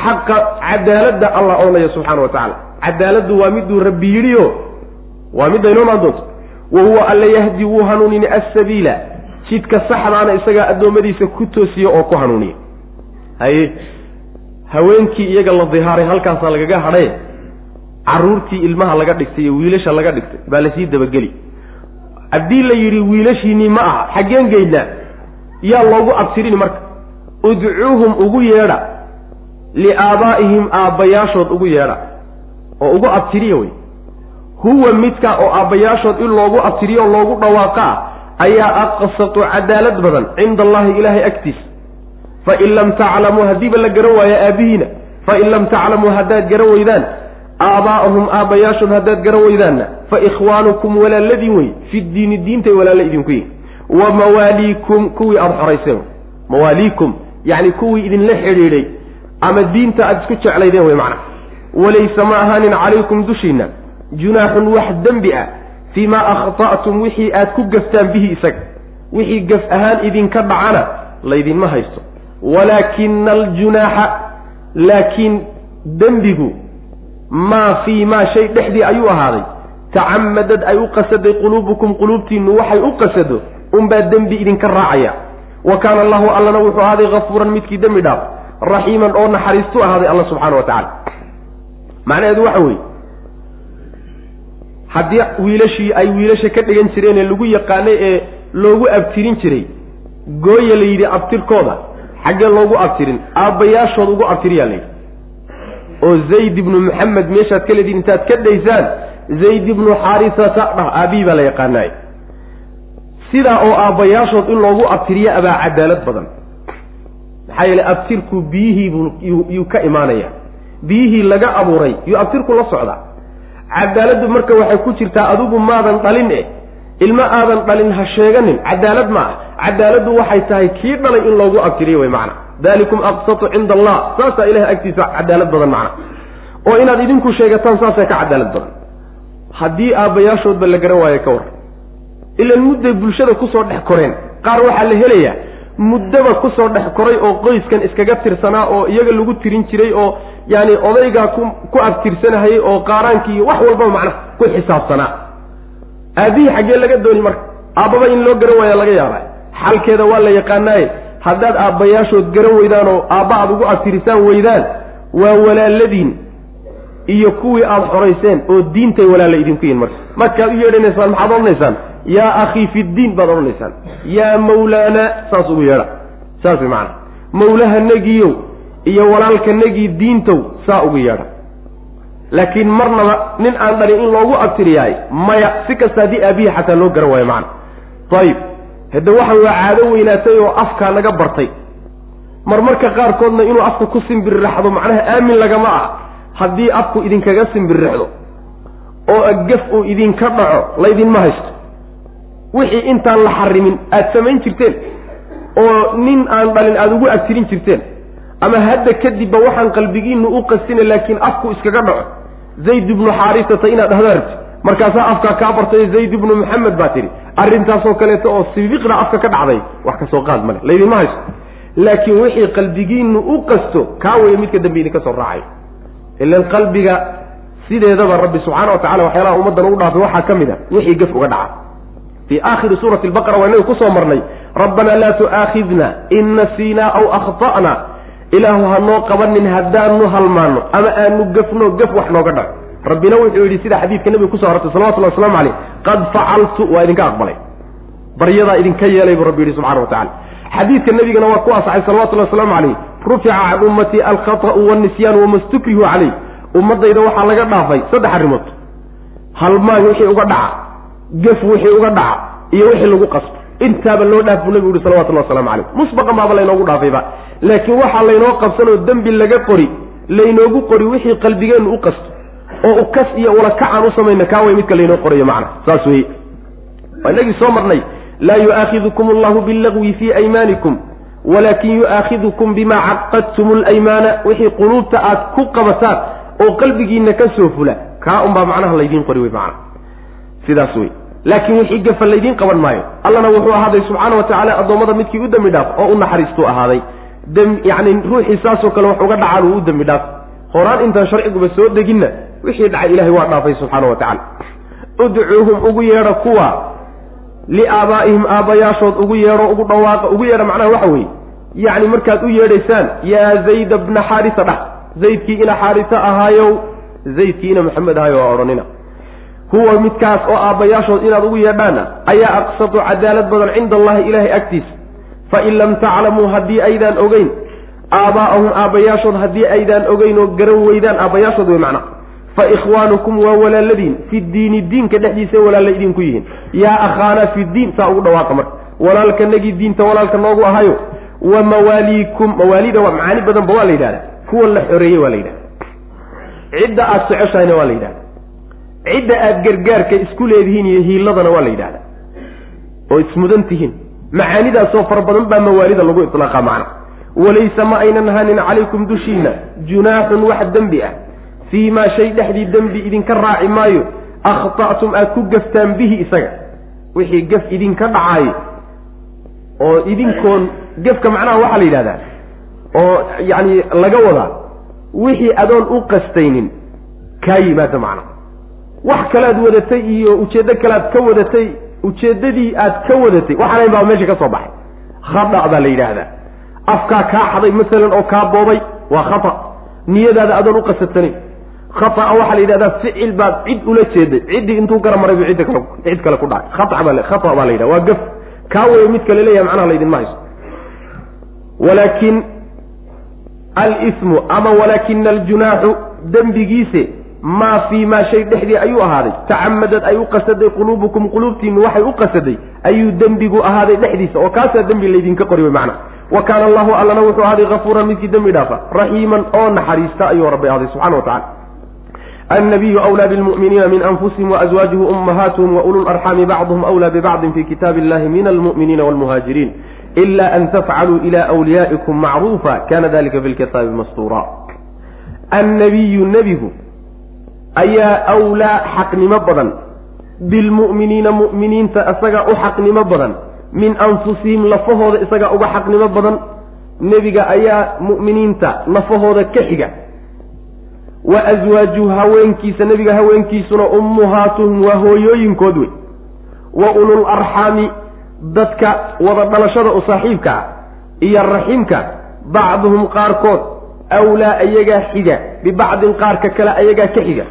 xaqa cadaaladda allah odhanaya subxaana wa tacaala. Cadaaladdu waa miduu rabbi yidhiyo waa midda inoo maan doonto. Wa huwa alla yahdi wuu hanuunini assabiila. Jidka saxdaana isagaa addoommadiisa ku toosiya oo ku hanuuniya. Haye haweenkii iyaga la dihaaray halkaasaa lagaga hadhaye carruurtii ilmaha laga dhigtay iyo wiilasha laga dhigtay baa la sii dabageli. Haddii la yidhi wiilashiinii ma aha xaggeen geynaa yaa loogu abtirini marka. Udcuuhum ugu yeedha liaabaa'ihim aabbayaashood ugu yeedha oo ugu abtiriya wey huwa midka oo aabbayaashood in loogu abtiriyo oo loogu dhawaaqaa ayaa aqsatu cadaalad badan cinda allahi ilaahay agtiisa fain lam taclamuu haddiiba la garan waayo aabihiina fain lam taclamuu haddaad garan weydaan aabaa'ahum aabbayaashood haddaad garan weydaanna fa ikhwaanukum walaaladiin wey fi diini diintay walaalla idinku yihiin wa mawaaliikum kuwii aada xorayseen mawaaliikum yacni kuwii idinla xidhiidhay ama diinta aada isku jeclaydeen wey macna. walaysa ma ahaanin calaykum dushiinna junaaxun wax dembi ah fii ma akhta'tum wixii aad ku gaftaan bihi isaga. wixii gaf ahaan idinka dhacana laydinma haysto. walaakina aljunaaxa laakiin dembigu maa fii maa shay dhexdii ayuu ahaaday. tacamadad ay u qasaday quluubukum quluubtiinnu waxay u qasado unbaa dembi idinka raacaya. wa kaana allahu allana wuxuu ahaaday hafuuran midkii dembi dhaaf raxiiman oo naxariistu ahaaday alla subxaana wa tacala macnaheedu waxa weeye haddii wiilashii ay wiilasha ka dhigan jireenee lagu yaqaanay ee loogu abtirin jiray gooya la yidhi abtirkooda xaggee loogu abtirin aabbayaashood ugu abtiriyaa layidhi oo zayd ibnu maxamed meeshaad ka leediin intaad ka dhaysaan zayd ibnu xaarisata dhah aabihi baa la yaqaanaay sidaa oo aabbayaashood in loogu abtiriyo abaa cadaalad badan maxaa yeele abtirku biyihii buu ka imaanaya. Biyihii laga abuuray yuu abtirku la socdaa cadaaladdu marka waxay ku jirtaa adigu maadan dhalin e ilmo aadan dhalin ha sheeganin cadaalad ma ah. Cadaaladdu waxay tahay kii dhalay in loogu abtiriyo wey macna. Dalikum aqsatu cinda allah saasaa ilahay agtiisa cadaalad badan macna. Oo inaad idinku sheegataan saasay ka cadaalad badan. Haddii aabbayaashoodba la garan waayo ka war. Ilan mudday bulshada ku soo dhex koreen qaar waxaa la helayaa muddaba ku soo dhex koray oo qoyskan iskaga tirsanaa oo iyaga lagu tirin jiray oo yaani odaygaa ku ku abtirsanahayay oo qaaraankii wax walbaba macnaha ku xisaabsanaa. Aabihii xaggee laga dooni marka aabbaba in loo garan waaya laga yaabaa. Xalkeeda waa la yaqaanaaye haddaad aabbayaashood garan weydaan oo aabba aad ugu abtirisaan weydaan waa walaaladiin iyo kuwii aada xorayseen oo diintay walaalla idinku yihiin marka. Markaad u yeedhanaysaan maxaad odhanaysaan yaa akhii fi ddiin baad odhanaysaan. Yaa mawlaana saas ugu yeedha saas way macana mawlahanagiyow iyo walaalkanagii diintow saa ugu yeedha laakiin marnaba nin aan dhalin in loogu abtiriyaay maya si kasta haddii aabihi xataa loo garan waayo macana ayib hadda waxan waa caado weynaatay oo afkaa naga bartay. Marmarka qaarkoodna inuu afka ku simbiriraxdo macnaha aamin lagama ah. Haddii afku idinkaga simbirixdo oo gaf uu idinka dhaco laydinma haysto wixii intaan la xarimin aada samayn jirteen oo nin aan dhalin aada ugu agtirin jirteen ama hadda kadibba waxaan qalbigiinu u qasina laakiin afku iskaga dhaco. Zayd ibnu xaarisata inaad dhahdo rabti markaasaa afkaa kaa bartay zayd ibnu maxamed baa tidhi arrintaasoo kaleeto oo sibiqda afka ka dhacday wax ka soo qaad male. Laydinma haysto laakiin wixii qalbigiinu u qasto kaa weeye midka dambi idinka soo raacay. Ilan qalbiga sideedaba rabbi subxaana wa tacala waxyaalaha ummaddan u dhaafay waxaa ka mid a wixii gaf uga dhaca fii aakhiri suurati albaqara waa inaga ku soo marnay rabbanaa laa tu'aakhidna in nasiinaa aw akhta'na. Ilaahu hanoo qabanin haddaanu halmaano ama aanu gafno gaf wax nooga dhaco rabbina wuxuu yidhi sida xadiidka nebiga kuso hortay salawatullahi waslamu caleyh qad facaltu waa idinka aqbalay. Baryadaa idinka yeelay buu rabbi yidhi subxana wa tacala xadiidka nebigana waa ku asaxay salawatullahi wasalaamu caleyh rufica can ummatii alkhata'u walnisyaan wama stukrihu caleyh ummadayda waxaa laga dhaafay saddex arrimood. Halmaan wixii uga dhaca gaf wixii uga dhaca iyo wixii lagu qasbo. Intaaba loo dhaaf buu nebigu yihi salawatullahi waslamu caleyh musbaqan baaba laynoogu dhaafayba. Laakiin waxaa laynoo qabsanoo dembi laga qori laynoogu qori wixii qalbigeennu u qasto oo ukas iyo ulakacaan u samayna kaa way midka laynoo qorayo macna. Saas weye waa inagii soo marnay laa yu'aakhidukum allahu billagwi fii aymaanikum walaakin yu'aakhidukum bima caqadtum alaymaana wixii quluubta aad ku qabataan oo qalbigiina ka soo fula kaa unbaa macnaha laydiin qori wey macna. Sidaas wey laakiin wixii gafa laydiin qaban maayo. Allana wuxuu ahaaday subxaana wa tacaala addoommada midkii u dembi dhaaf oo u naxariistuu ahaaday. Yani ruuxii saasoo kale wax uga dhacaan uu u dembi dhaaf. Horaan intaan sharciguba soo deginna wixii dhacay ilahay waa dhaafay subxaana wa tacala udcuuhum ugu yeedha kuwa liaabaa'ihim aabbayaashood ugu yeedho ugu dhawaaqa ugu yeedha macnaha waxa weeye. Yacni markaad u yeedhaysaan yaa zayda bna xaarisa dhah zaydkii ina xaarisa ahaayow zaydkii ina maxamed ahaayo waa odhanina huwa midkaas oo aabbayaashood inaad ugu yeedhaana ayaa aqsatu cadaalad badan cinda allahi ilaahay agtiisa fain lam taclamuu haddii aydaan ogeyn aabaa'ahum aabbayaashood haddii aydaan ogeyn oo garan weydaan aabbayaashood wey macna. Fa ikhwaanukum waa walaaladiin fi diini diinka dhexdiisa walaalla idinku yihiin. Yaa akhaana fi diin saa ugu dhawaaqa marka. Walaalkanagii diinta walaalka noogu ahayo wa mawaaliikum mawaalida waa macaani badanba waa la yidhahda kuwa la xoreeyey waa la yidhahda cidda aada socoshahayna waa la yidhahda cidda aada gargaarka isku leedihiin iyo hiiladana waa la yidhahda oo ismudan tihiin. Macaanidaasoo fara badan baa mawaalida lagu itlaaqa macna walaysa ma aynan ahanin calaykum dushiina junaaxun wax dembi ah. Fii maa shay dhexdii dembi idinka raaci maayo akhta'tum aad ku gaftaan bihi isaga. Wixii gaf idinka dhacaayo oo idinkoon gefka macnaha waxaa la yidhahdaa oo yacni laga wadaa wixii adoon u qastaynin kaa yimaada macna wax kalaad wadatay iyo ujeeddo kalead ka wadatay ujeeddadii aad ka wadatay waxaanayn baa meesha ka soo baxay. Khada baa la yidhaahdaa. Afkaa kaa xaday masalan oo kaa boobay waa khata niyadaada adoon u qasatanayn khaaa waxaa la yidhahdaa ficil baad cid ula jeeday. Ciddii intuu gara maray bu cidda kale cid kale ku dhacay. Khaa baa khata baa la yidhaha waa gaf. Kaa weeye midka la leeyahay macnaha laydinma hayso. Walaakin alismu ama walaakina aljunaaxu dembigiise maa fii maa shay dhexdii ayuu ahaaday. Tacamadad ay u qasaday quluubukum quluubtiinnu waxay u qasaday ayuu dembigu ahaaday dhexdiisa oo kaasaa dembi laydinka qori wey macna wa kaana allahu allana wuxuu ahaaday hafuuran midkii dembi dhaafa raxiiman oo naxariista ayuu rabbay ahaaday subxana wa tacala annabiyu wlaa bilmu'miniina min anfusihim waaswaajihi ummahaatuhum waulu larxaami bacduhum wlaa bibacdin fi kitaabi illahi min almu'miniina walmuhaajiriin ila an tafcaluu ila wliyaa'ikum macruufa kana dalika fi lkitaabi mastuura annabiyu nebigu ayaa awlaa xaqnimo badan. Bilmu'miniina mu'miniinta isaga u xaqnimo badan. Min anfusihim lafahooda isaga uga xaqnimo badan. Nebiga ayaa mu'miniinta lafahooda ka xiga. Wa aswaaju haweenkiisa nebiga haweenkiisuna ummuhaatuhum waa hooyooyinkood wey. Wa ulul arxaami dadka wada dhalashada u saaxiibka ah iyo raximka bacduhum qaarkood awlaa ayagaa xiga. Bibacdin qaarka kale ayagaa ka xiga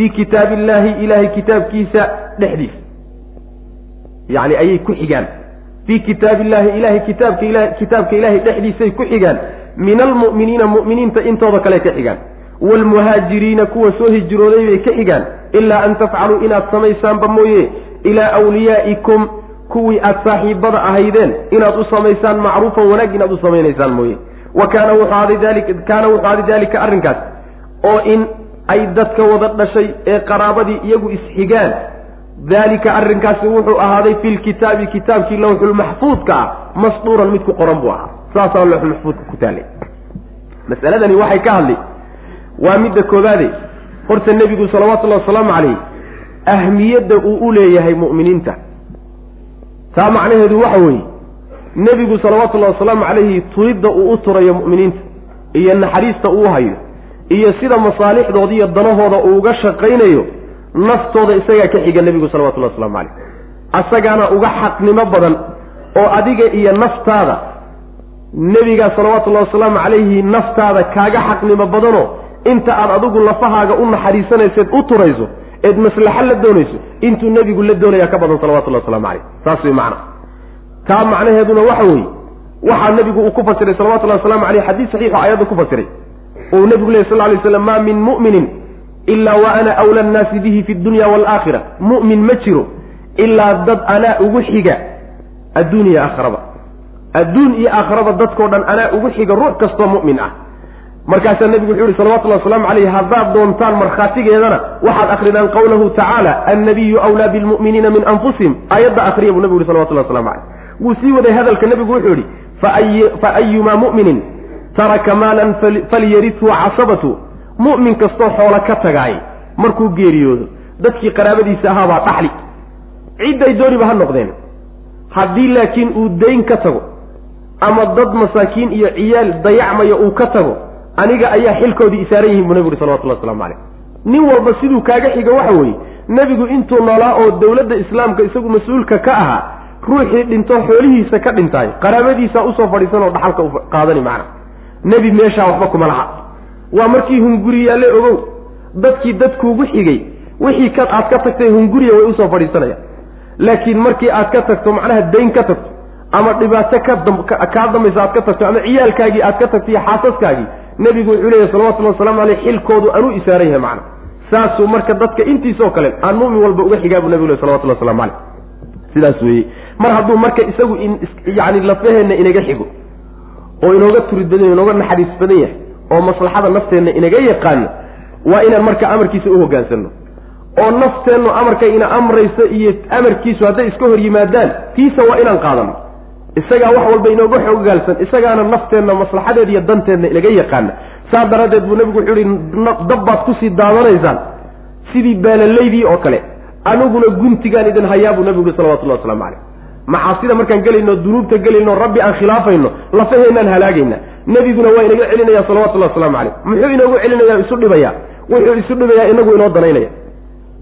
fii kitaabi illaahi ilaahay kitaabkiisa dhexdiisa yacni ayay ku xigaan. Fii kitaabi illaahi ilahay kitaabka ila kitaabka ilaahay dhexdiisay ku xigaan. Min almu'miniina mu'miniinta intooda kale ka xigaan. Waalmuhaajiriina kuwa soo hijrooday bay ka xigaan. Ilaa an tafcaluu inaad samaysaanba mooye. Ilaa awliyaa'ikum kuwii aad saaxiibada ahaydeen inaad u samaysaan macruufan wanaag inaad u samaynaysaan mooye. Wa kaana wuxuu ahaaday dali kaana wuxuu ahaaday daalika arrinkaas. Oo in ay dadka wada dhashay ee qaraabadii iyagu isxigaan. Daalika arrinkaasi wuxuu ahaaday fi lkitaabi kitaabkii lawxulmaxfuudka ah masduuran mid ku qoran buu ahaa. Saasaa lawxulmaxfuudka ku taalay masaladani waxay ka hadli. Waa midda koobaade horta nebigu salawatullahi wasalaamu calayh ahmiyadda uu u leeyahay mu'miniinta. Taa macnaheedu waxa weeye nebigu salawatullahi wasalaamu calayhi turidda uu u turayo mu'miniinta iyo naxariista uu hayo iyo sida masaalixdooda iyo danahooda uu uga shaqaynayo naftooda isagaa ka xiga nebigu salawatullahi waslamu calayh. Asagaana uga xaqnimo badan oo adiga iyo naftaada nebigaa salawatullahi wasalaamu calayhi naftaada kaaga xaqnimo badanoo inta aad adigu lafahaaga u naxariisanayseed u turayso eed maslaxo la doonayso intuu nebigu la doonayaa ka badan salawatullahi waslamu calayh. Saas way macna. Taa macnaheeduna waxa weeye waxaa nebigu uu ku fasiray salawatullahi waslamu caleyh xadiis saxiixo ayadda ku fasiray ou nebigu lehy sal ly slam maa min mu'minin ilaa wa ana awla annaasi bihi fi dunya waalaakhira mu'min ma jiro ilaa dad anaa ugu xiga adduun iyo aakharaba adduun iyo aakharaba dadkao dhan anaa ugu xiga ruux kastoo mu'min ah. Markaasaa nebigu wuxuu yihi salawatullahi waslamu calayh haddaad doontaan markhaatigeedana waxaad akridaan qawlahu tacaala annabiyu awlaa bilmu'miniina min anfusihim. Aayadda akriya buu nebigu yihi salawatullahi waslamu calayh wuu sii waday hadalka nebigu wuxuu yihi fa ayumaa mu'minin taraka maalan falyarithu casabatu. Mu'min kastoo xoolo ka tagaay markuu geeriyoodo dadkii qaraabadiisa ahaabaa dhaxli. Cidday dooniba ha noqdeen. Haddii laakiin uu dayn ka tago ama dad masaakiin iyo ciyaal dayacmaya uu ka tago aniga ayaa xilkoodii isaaran yihiin buu nebigu uhi salawatullahi waslamu calayh. Nin walba siduu kaaga xiga waxa weeye nebigu intuu noolaa oo dowladda islaamka isagu mas'uulka ka ahaa ruuxii dhinto xoolihiisa ka dhintaay qaraabadiisa u soo fadhiisan oo dhaxalka u qaadani macna nebi meeshaa waxba kuma laha. Waa markii hunguriyaalle ogow dadkii dadkuugu xigay wixii ka aad ka tagtay hunguriya way u soo fadhiisanayaan. Laakiin markii aad ka tagto macnaha dayn ka tagto ama dhibaato ka kaa dambaysa aad ka tagto ama ciyaalkaagii aad ka tagto iyo xaasaskaagii nebigu wuxuu leeyahy salawatullahi waslamu aleyh xilkoodu anuu isaaran yahay macna. Saasuu marka dadka intiisoo kale aan mu'min walba uga xigaa buu nebigu leh salawatullahi waslamu sidaas weeye. Mar hadduu marka isagu yani lafaheenna inaga xigo oo inooga turid badan yahy inooga naxariis badan yahay oo maslaxada nafteenna inaga yaqaano waa inaan marka amarkiisa u hoggaansanno oo nafteennu amarka ina amrayso iyo amarkiisu hadday iska hor yimaadaan tiisa waa inaan qaadanno isagaa wax walba inooga xogaalsan isagaana nafteenna maslaxadeed iyo danteenna inaga yaqaana. Saa daraaddeed buu nebigu wuxuu yihi dab baad ku sii daadanaysaan. Sidii baalalaydii oo kale aniguna guntigaan idin hayaa buu nebigu yihi salawatullahi waslamu caleyh macaasida markaan gelayno dunuubta gelayno rabbi aan khilaafayno lafaheennaan halaagayna. Nebiguna waa inaga celinaya salawatullahi waslamu caleyh muxuu inoogu celinaya isu dhibaya wuxuu isu dhibayaa inagu inoo danaynaya.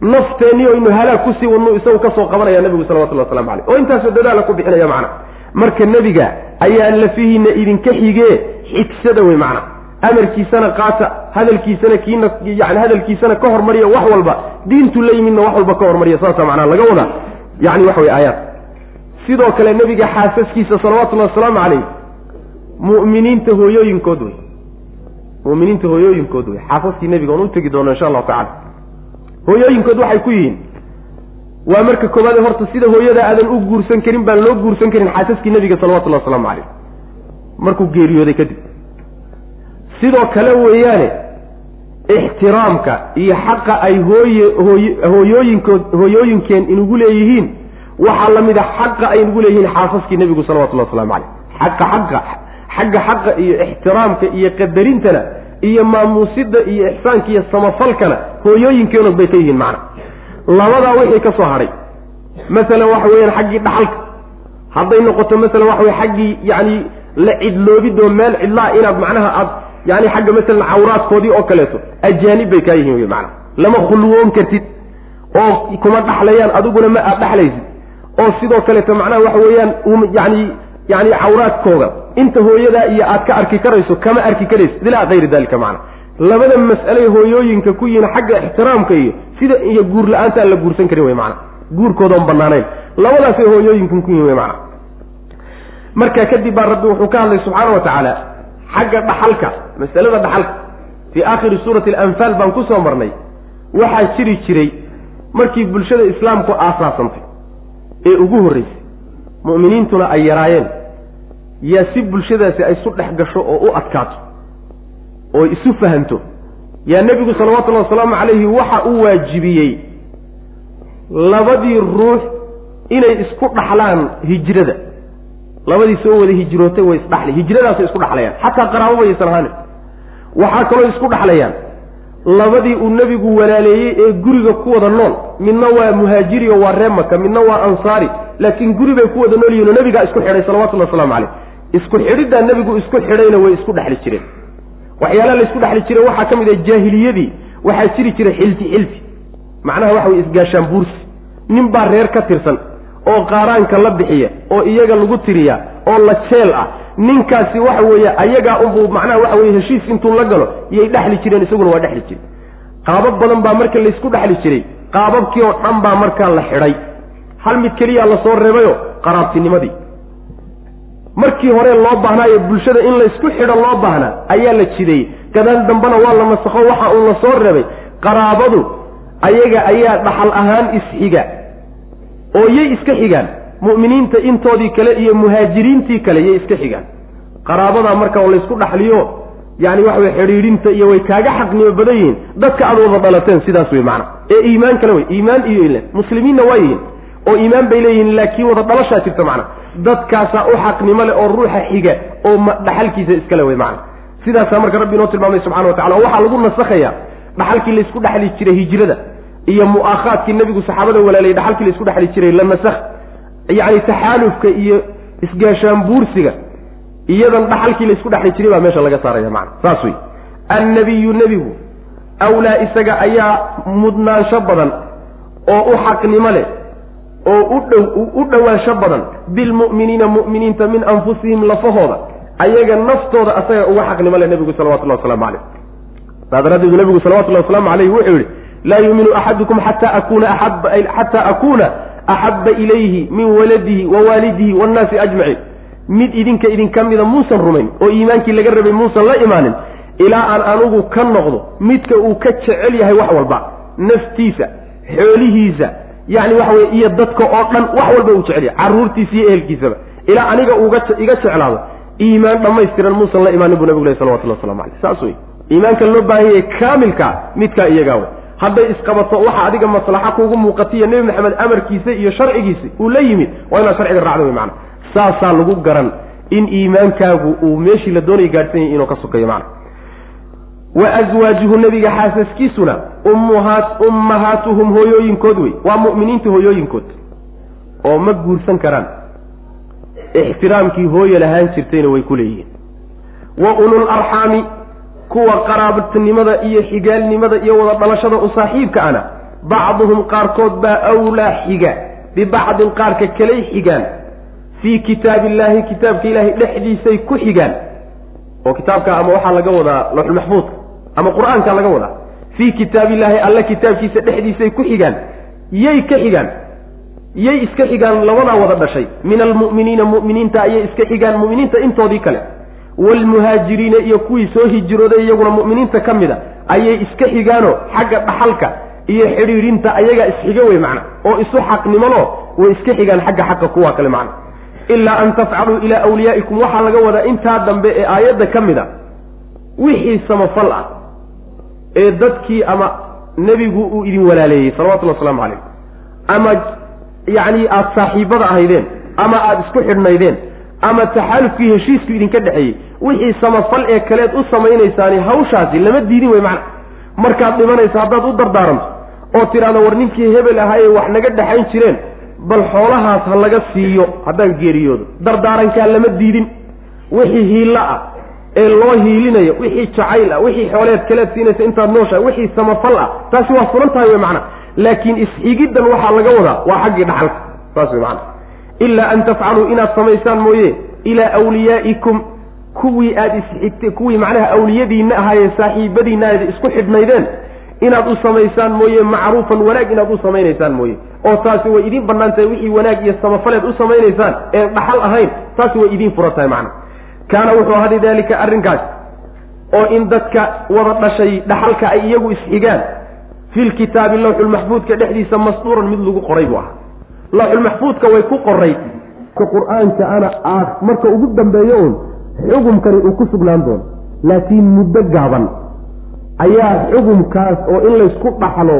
Nafteenniyo inu halaag ku sii wadnu isagu ka soo qabanaya nebigu salawatullahi waslamu caleyh oo intaasoo dadaala ku bixinaya macna. Marka nebiga ayaa lafihiina idinka xigee xigsada wey macna. Amarkiisana qaata hadalkiisana kiina yani hadalkiisana ka hormariya wax walba diintu la yimidna wax walba ka hormariya saasa macnaa laga wadaa. Yani waxa wey aayaad sidoo kale nebiga xaasaskiisa salawatullahi wasalaamu calayh mu'miniinta hooyooyinkood wey mu'miniinta hooyooyinkood wey xaasaskii nebiga oon u tegi doono insha allahu tacala hooyooyinkood waxay ku yihiin waa marka koowaade horta sida hooyada aadan u guursan karin baan loo guursan karin xaasaskii nebiga salawatullahi wasalaamu calayh. Markuu geeriyooday kadib. Sidoo kale weeyaane ixtiraamka iyo xaqa ay hooye hooy hooyooyinkood hooyooyinkeen inugu leeyihiin waxaa la mid a xaqa ay inugu leeyihiin xaasaskii nebigu salawatullahi waslamu caleyh xaqa xaqa xagga xaqa iyo ixtiraamka iyo qadarintana iyo maamuusidda iyo ixsaanka iyo samafalkana hooyooyinkeenood bay ka yihiin macna. Labadaa wixii ka soo hadhay masalan waxa weeyaan xaggii dhaxalka. Hadday noqoto masalan waxa weye xaggii yacni la cidloobidoo meel cidlaa inaad macnaha aad yani xagga masalan cawraadkoodii oo kaleeto ajaanib bay kaa yihiin wey macana lama khulwoon kartid oo kuma dhaxlayaan adiguna ma aad dhaxlaysid oo sidoo kaleeto macnaha waxa weeyaan yani yani cawraadkooda inta hooyadaa iyo aad ka arki karayso kama arki karaysid ilaa kayri dalika macna. Labada mas'aley hooyooyinka ku yihiin xagga ixtiraamka iyo sida iyo guur la'aanta aan la guursan karin wey macana guurkoodaon banaanayn labadaasay hooyooyinkan ku yihiin wey macana marka kadib baa rabbi wuxuu ka hadlay subxaana wa tacaala xagga dhaxalka masalada dhaxalka. Fii aakhiri suurati alanfaal baan ku soo marnay. Waxaa jiri jiray markii bulshada islaamku aasaasantay ee ugu horreysay mu'miniintuna ay yaraayeen. Yaa si bulshadaasi ay isu dhex gasho oo u adkaato oo isu fahanto yaa nebigu salawatullahi wasalaamu calayhi waxa uu waajibiyey labadii ruux inay isku dhaxlaan hijrada. Labadii soo wada hijrootay way isdhaxli hijradaasay isku dhaxlayaan. Xataa qaraabo bayaysan ahaanin. Waxaa kaloo isku dhaxlayaan labadii uu nebigu walaaleeyey ee guriga ku wada nool. Midna waa muhaajiri oo waa ree maka midna waa ansaari. Laakiin guri bay ku wada nool yihiin oo nebigaa isku xidhay salawatullhi waslamu caleyh isku xidhiddaa nebigu isku xidhayna way isku dhexli jireen. Waxyaalaha la isku dhexli jiray waxaa ka mid ah jaahiliyadii waxaa jiri jiray xilti xilti. Macnaha waxa weye isgaashaan buursi. Nin baa reer ka tirsan oo qaaraanka la bixiya oo iyaga lagu tiriya oo la jeel ah ninkaasi waxa weeye ayagaa unbuu macnaha waxa weye heshiis intuu la galo yay dhexli jireen isaguna waa dhexli jire qaabab badan baa marka laysku dhexli jiray. Qaababkii oo dhan baa markaa la xidhay hal mid keliyaa la soo reebayo qaraabtinimadii markii hore loo baahnaayo bulshada in laysku xidho loo baahnaa ayaa la jideeyey gadaal dambena waa la nasakho waxa uu la soo reebay. Qaraabadu ayaga ayaa dhaxal ahaan isxiga oo yay iska xigaan mu'miniinta intoodii kale iyo muhaajiriintii kale yay iska xigaan. Qaraabadaa marka oo laysku dhaxliyo yani waxa wey xidhiidhinta iyo way kaaga xaqnimo badan yihiin dadka aad wada dhalateen sidaas wey macana ee iimaan kale wey iimaan iyo ilan muslimiinna waa yihiin oo iimaan bay leeyihiin laakiin wada dhalashaa jirta macna dadkaasaa u xaqnimo leh oo ruuxa xiga oo dhaxalkiisa iskale wey macana sidaasaa marka rabbi inoo tilmaamay subxana wa tacala oo waxaa lagu nasakhayaa dhaxalkii laysku dhexli jiray hijrada iyo mu'aakhaadkii nebigu saxaabada walaaliyay dhaxalkii laysku dhexli jiray la nasakh yacni taxaalufka iyo isgaashaan buursiga iyadan dhaxalkii laysku dhexli jiray baa meesha laga saaraya macana saas wey annabiyu nebigu awlaa isaga ayaa mudnaansho badan oo u xaqnimo leh oo u dhow u dhowaansho badan bilmu'miniina mu'miniinta min anfusihim lafahooda ayaga naftooda asaga uga xaqnimo leh nebigu salawatullahi waslamu caleyh saa daraaddeedu nebigu salawatullahi waslamu caleyh wuxuu yihi laa yuuminu axadukum xata akuna aaba xata akuuna axabba ilayhi min waladihi wa waalidihi waannaasi ajmaciin mid idinka idinka mida muusan rumayn oo iimaankii laga rabay muusan la imaanin ilaa aan anugu ka noqdo midka uu ka jecel yahay wax walba naftiisa xoolihiisa yacni waxa weye iyo dadka oo dhan wax walba uu jecel yahay carruurtiisa iyo ehelkiisaba ilaa aniga uga iga jeclaado iimaan dhammaystiran muusan la imaanin buu nabigu leh salawatullah waslamu caleyh saas wey iimaanka loo baahan yahay kaamilkaa midkaa iyagaa wey hadday isqabato waxa adiga maslaxa kuugu muuqatiyo nebi maxamed amarkiisa iyo sharcigiisa uu la yimid waa inaad sharciga raacdo wey macana saasaa lagu garan in iimaankaagu uu meeshii la doonaya gaadhsan yahay inuu ka sokeeyo macana wa aswaajuhu nebiga xaasaskiisuna ummuhaat ummahaatuhum hooyooyinkood wey waa mu'miniinta hooyooyinkood. Oo ma guursan karaan. Ixtiraamkii hooye lahaan jirtayna way ku leeyihiin. Wa ulul arxaami kuwa qaraabatinimada iyo xigaalnimada iyo wada dhalashada u saaxiibka ana bacduhum qaarkood baa awlaa xiga bibacdin qaarka kalay xigaan. Fii kitaabi illaahi kitaabka ilaahay dhexdiisay ku xigaan. Oo kitaabka ama waxaa laga wadaa lawxulmaxfuudka ama qur'aanka laga wadaa. Fii kitaabiillaahi alla kitaabkiisa dhexdiisay ku xigaan. Yay ka xigaan. Yay iska xigaan labadaa wada dhashay. Min almu'miniina mu'miniinta ayay iska xigaan mu'miniinta intoodii kale waalmuhaajiriina iyo kuwii soo hijrooday iyaguna mu'miniinta ka mid a ayay iska xigaanoo xagga dhaxalka iyo xidhiidhinta ayagaa isxiga wey macna oo isu xaqnimolo way iska xigaan xagga xaqa kuwaa kale macna. Ilaa an tafcaluu ilaa awliyaa'ikum waxaa laga wadaa intaa dambe ee aayadda ka mid a wixii samafal ah ee dadkii ama nebigu uu idin walaaleeyey salawatullhi waslamu calayh ama yacni aada saaxiibada ahaydeen ama aada isku xidhnaydeen ama taxaalufkii heshiisku idinka dhexeeyey wixii samafal ee kaleed u samaynaysaani hawshaasi lama diidin wey macna. Markaad dhimanaysa haddaad u dardaaranto oo tidhahdo war ninkii hebel ahaayee wax naga dhexayn jireen bal xoolahaas ha laga siiyo haddaan geeriyoodo. Dardaarankaa lama diidin. Wixii hiillo ah ee loo hiilinayo wixii jacayl ah wixii xooleed kaleed siinaysa intaad nooshahay wixii samafal ah taasi waa furan tahay wey macna. Laakiin isxigiddan waxaa laga wadaa waa xaggii dhaxalka. Saas wey macana ilaa an tafcaluu inaad samaysaan mooye ilaa awliyaa'ikum kuwii aada isxigtay kuwii macnaha awliyadiinna ahaayee saaxiibadiinna aad isku xidhnaydeen inaad u samaysaan mooye macruufan wanaag inaad u samaynaysaan mooye. oo taasi way idiin bannaan tahay wixii wanaag iyo samafaleed u samaynaysaan een dhaxal ahayn taasi way idiin furan tahay macna. Kaana wuxuu ahaaday daalika arrinkaas oo in dadka wada dhashay dhaxalka ay iyagu isxigaan filkitaabi lawxulmaxfuudka dhexdiisa masduuran mid lagu qoray buu ahaa lawxulmaxfuudka way ku qoray. Ka qur'aanka ana ah marka ugu dambeeyo uun xugumkani uu ku sugnaan doono. Laakiin muddo gaaban. Ayaa xugumkaas oo in laysku dhaxlo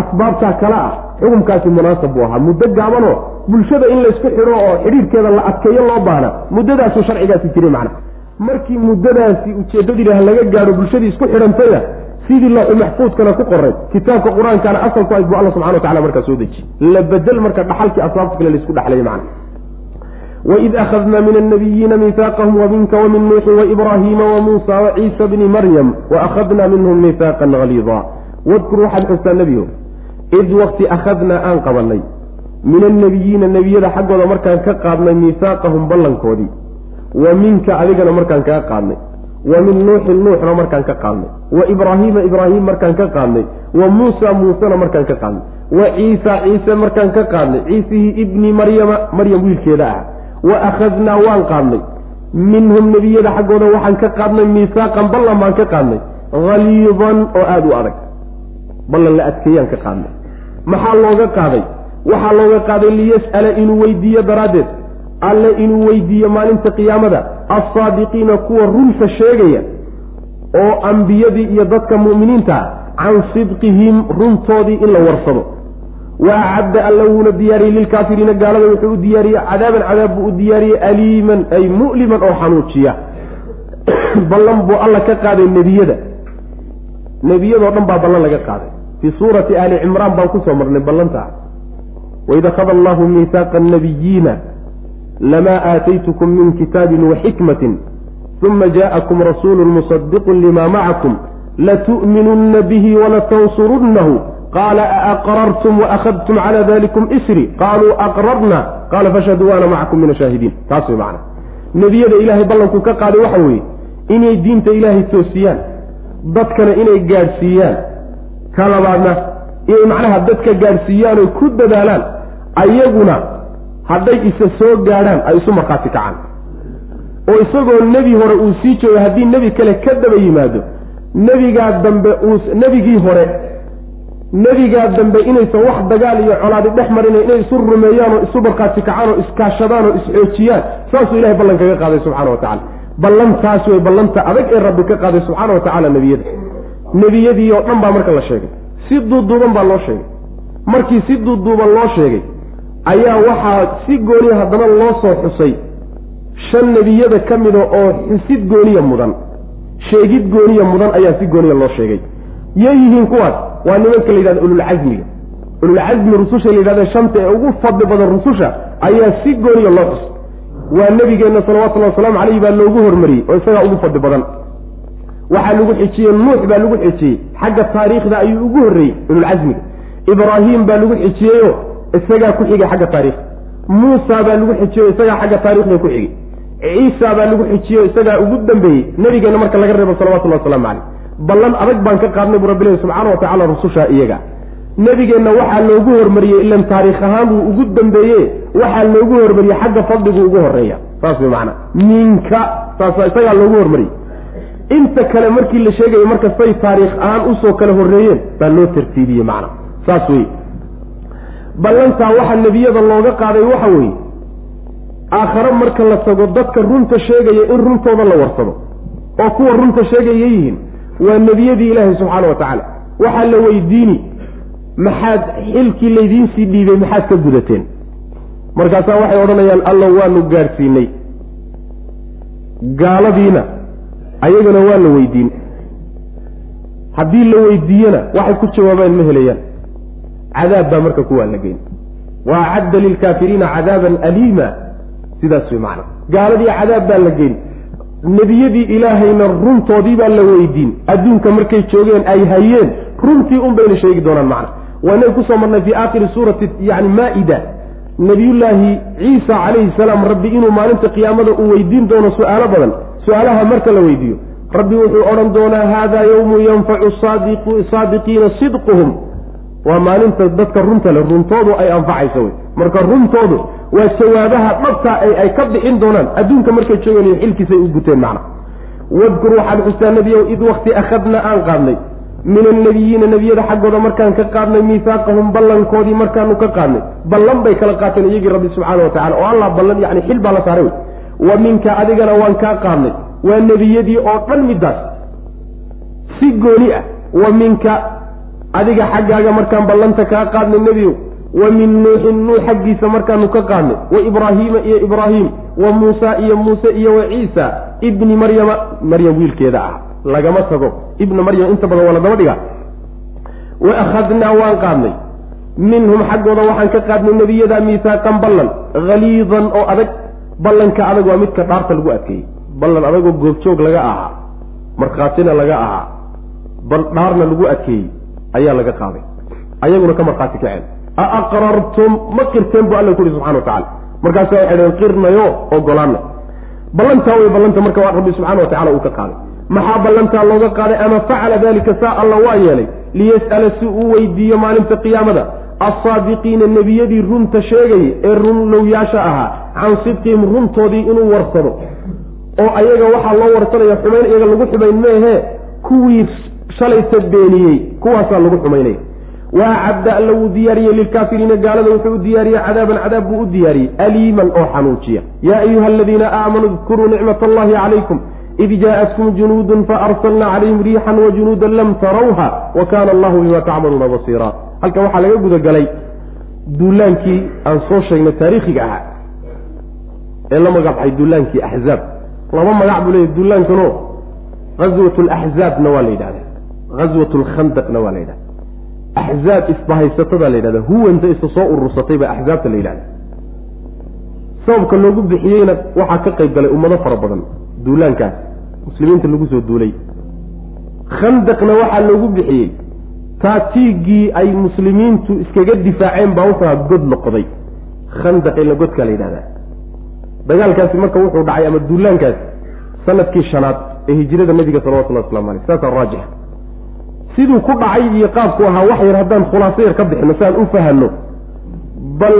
asbaabtaa kale ah xugumkaasi munaasab buu ahaa. Muddo gaabanoo bulshada in laysku xidho oo xidhiirkeeda la adkeeyo loo baana muddadaasuu sharcigaasi jiray macna. Markii muddadaasi ujeeddadiilah laga gaadho bulshadii isku xidhantaya sidii looxu maxfuudkana ku qoray. Kitaabka qur'aankana asalku ayd bu alla subxana wa tacala markaa soo deji. La bedel marka dhaxalkii asbaabta kale la isku dhexlaya macna. Waid akhadna min annabiyiina miihaaqahum waminka wamin nuuxin waibraahiima wamuusa waciisa bni maryam waakhadna minhum miihaaqan haliida wadkur waxaad xustaa nebigo id wakti akhadnaa aan qabanay min annabiyiina nebiyada xaggooda markaan ka qaadnay miihaaqahum ballankoodii wa minka adigana markaan kaa qaadnay wa min nuuxin nuuxna markaan ka qaadnay. Wa ibraahiima ibraahim markaan ka qaadnay. Wa muusa muusena markaan ka qaadnay. Wa ciisa ciise markaan ka qaadnay. Ciisihii ibni maryama maryam wiilkeeda ah. Wa akhadnaa waan qaadnay. Minhum nebiyada xaggooda waxaan ka qaadnay miisaaqan ballan baan ka qaadnay. Haliidan oo aada u adag. Ballan la adkeeyaan ka qaadnay. Maxaa looga qaaday? Waxaa looga qaaday liyas'ala inuu weydiiyo daraaddeed alle inuu weydiiyo maalinta qiyaamada alsaadiqiina kuwa runta sheegaya oo ambiyadii iyo dadka mu'miniinta can sidqihim runtoodii in la warsado. Wa acadda alla wuuna diyaariyey lilkaafiriina gaalada wuxuu u diyaariyey cadaaban cadaab buu u diyaariyey aliiman ay mu'liman oo xanuujiya. *coughs* Ballan buu alla ka qaaday nebiyada. Nebiyadoo dhan baa ballan laga qaaday. Fii suurati aali cimraan baan ku soo marnay ballantaa waid akhada allahu miihaaqa annabiyiina lamaa aataytukum min kitaabin wa xikmatin uma jaءakum rasuulu musadiqun lima macakum latu'minunna bihi walatansurunnahu qaala aaqrartum waakhadtum cala dalikum isri qaaluu aqrarna qaala fashhaduu waana macakum min ashaahidiin taas way macana nebiyada ilaahay ballankuu ka qaaday waxa weeye inay diinta ilaahay toosiyaan dadkana inay gaadhsiiyaan ka labaadna inay macnaha dadka gaadhsiiyaan oy ku dadaalaan ayaguna hadday isa soo gaadhaan ay isu markhaati kacaan. oo isagoo nebi hore uu sii joogo haddii nebi kale ka daba yimaado nebigaa dambe uu nebigii hore nebigaa dambe inaysan wax dagaal iyo colaadi dhex marina inay isu rumeeyaan oo isu markhaati kacaan oo iskaashadaan oo isxoojiyaan saasuu ilahay ballan kaga qaaday subxana wa tacala ballantaas wey ballanta adag ee rabbi ka qaaday subxaana wa tacaala nebiyada. Nebiyadii oo dhan baa marka la sheegay. Si duuduuban baa loo sheegay. Markii si duuduuban loo sheegay ayaa waxaa si gooniya haddana loo soo xusay shan nebiyada ka mida oo xusid gooniya mudan sheegid gooniya mudan ayaa si gooniya loo sheegay. Yay yihiin kuwaas? Waa nimanka la yidhahda ululcasmiga ululcasmi rususha la yidhahda shanta ee ugu fadli badan rususha ayaa si gooniya loo xusay. Waa nebigeenna salawatullahi wasalaamu caleyhi baa loogu hormariyey oo isagaa ugu fadli badan. Waxaa lagu xijiyey nuux baa lagu xijiyey. Xagga taariikhda ayuu ugu horreeyey ululcasmiga ibraahim baa lagu xijiyeyo isagaa ku xigay xagga taarikhda muusa baa lagu xijiyeyo isagaa xagga taarikhda ku xigay. Ciisa baa lagu xijiyeyo isagaa ugu dambeeyey. Nebigeenna marka laga reebo salawatullahi waslamu caleyh ballan adag baan ka qaadnay bu rabbilahi subxaana wa tacala rususha iyaga. Nebigeenna waxaa loogu hormariyey ilan taariikh ahaan buu ugu dambeeye waxaa loogu hormariyey xagga fadliguu ugu horreeya saas way macana minka. Saasa isagaa loogu hormariyey. Inta kale markii la sheegayo markastay taariikh ahaan u soo kala horreeyeen baa loo tartiibiyey macna. Saas wey ballantaa waxaa nebiyada looga qaaday waxa weeye aakhare marka la tago dadka runta sheegaya in runtooda la warsado oo kuwa runta sheegaya yihiin waa nebiyadii ilaahi subxaana wa tacaala. Waxaa la weydiini maxaad xilkii laydiinsii dhiibay maxaad ka gudateen. Markaasaa waxay odhanayaan allow waanu gaadhsiinay. Gaaladiina ayagana waa la weydiin. Haddii la weydiiyena waxay ku jawaabeen ma helayaan cadaab baa marka kuwaa la geyn wa lilkaafiriina cadaaban aliima. Sidaas wey macana gaaladii cadaab baa la geyn. Nebiyadii ilaahayna runtoodii baa la weydiin. Adduunka markay joogeen ay hayeen runtii un bayna sheegi doonaan macna. Waanay ku soo marnay fii aakhiri suurati yani maa-ida. Nabiyullaahi ciisa calayhi salaam rabbi inuu maalinta qiyaamada uu weydiin doono su'aalo badan. Su'aalaha marka la weydiiyo. Rabbi wuxuu odhan doonaa hada yawmu yanfacu saadiqiina sidquhum waa maalinta dadka runta le runtoodu ay anfacayso wey marka runtoodu waa jawaabaha dhabta ay ka bixin doonaan. Adduunka markay joogeen iyo xilkiisay u guteen macna. Wadkur waxaad xustaa nebiyow id wakti akhadna aan qaadnay. Min annabiyiina nebiyada xaggooda markaan ka qaadnay miihaaqahum ballankoodii markaanu ka qaadnay. Ballan bay kala qaateen iyagii rabbi subxaana wa tacala oo allah ballan yani xil baa la saaray wey wa minka adigana waan kaa qaadnay. Waa nebiyadii oo dhan middaas. Si gooni ah. Wa minka adiga xaggaaga markaan ballanta kaa qaadnay nebiyow wa min nuuxin nuux xaggiisa markaanu ka qaadnay wa ibraahiima iyo ibraahim wa muusa iyo muuse iyo wa ciisa ibni maryama maryam wiilkeeda ah lagama tago ibna maryam inta badan waa la daba dhigaa. Wa akhadnaa waan qaadnay. Minhum xaggooda waxaan ka qaadnay nebiyada miisaaqan ballan haliidan oo adag. Ballanka adag waa midka dhaarta lagu adkeeyey. Ballan adagoo goobjoog laga ahaa markhaatina laga ahaa. Dhaarna lagu adkeeyey ayaa laga qaaday. Ayaguna ka markhaati kaceen. A aqrartum? Ma qirteen bu alla ku uhi subxana wa tacala markaasa waxay dhaheen qirnayo ogolaanay ballantaa way ballanta marka rabbi subxana wa tacala uu ka qaaday. Maxaa ballantaa looga qaaday? Ama facala dalika saa alla waa yeelay. Liyas'ala si uu weydiiyo maalinta qiyaamada. Alsaadiqiina nebiyadii runta sheegaya ee runlowyaasha ahaa can sidqihim runtoodii inuu warsado. Oo ayaga waxaa loo warsanaya xumayn iyaga lagu xumayn meehe kuwii shalayta beeniyey kuwaasaa lagu xumaynaya waacadda alla wuu diyaariyey lilkaafiriina gaalada wuxuu u diyaariyey cadaaban cadaab buu u diyaariyey aliiman oo xanuujiya. Yaa ayuha aladiina aamanuu dkuruu nicmat allahi calaykum id jaa'atkum junuudun faarsalna calayhim riixan wajunuudan lam tarawha wa kaana allahu bima tacmaluuna basiira. Halkan waxaa laga gudagalay duulaankii aan soo sheegnay taariikhiga ahaa ee la magacbaxay duulaankii axzaab laba magac buu leeyahy duulaankano ghaswat laxzaabna waa la yidhahda ghaswat lkhandaqna waa la yidhahda axzaab isbahaysatada la yidhahda huwanta isa soo urursatay baa axzaabta la yidhahda sababka loogu bixiyeyna waxaa ka qayb galay ummado fara badan. Duulaankaas. Muslimiinta lagu soo duulay. Khandaqna waxaa loogu bixiyey. Taatiigii ay muslimiintu iskaga difaaceen baa wuxuu god noqday. Khandaqina godkaa la yidhahdaa. Dagaalkaasi marka wuxuu dhacay ama duulaankaasi sannadkii shanaad ee hijrada nabiga salawatullahi waslamu aleyh saasaa raajix siduu ku dhacay iyo qaabku ahaa wax yar haddaan khulaaso yar ka bixino si aan u fahanno bal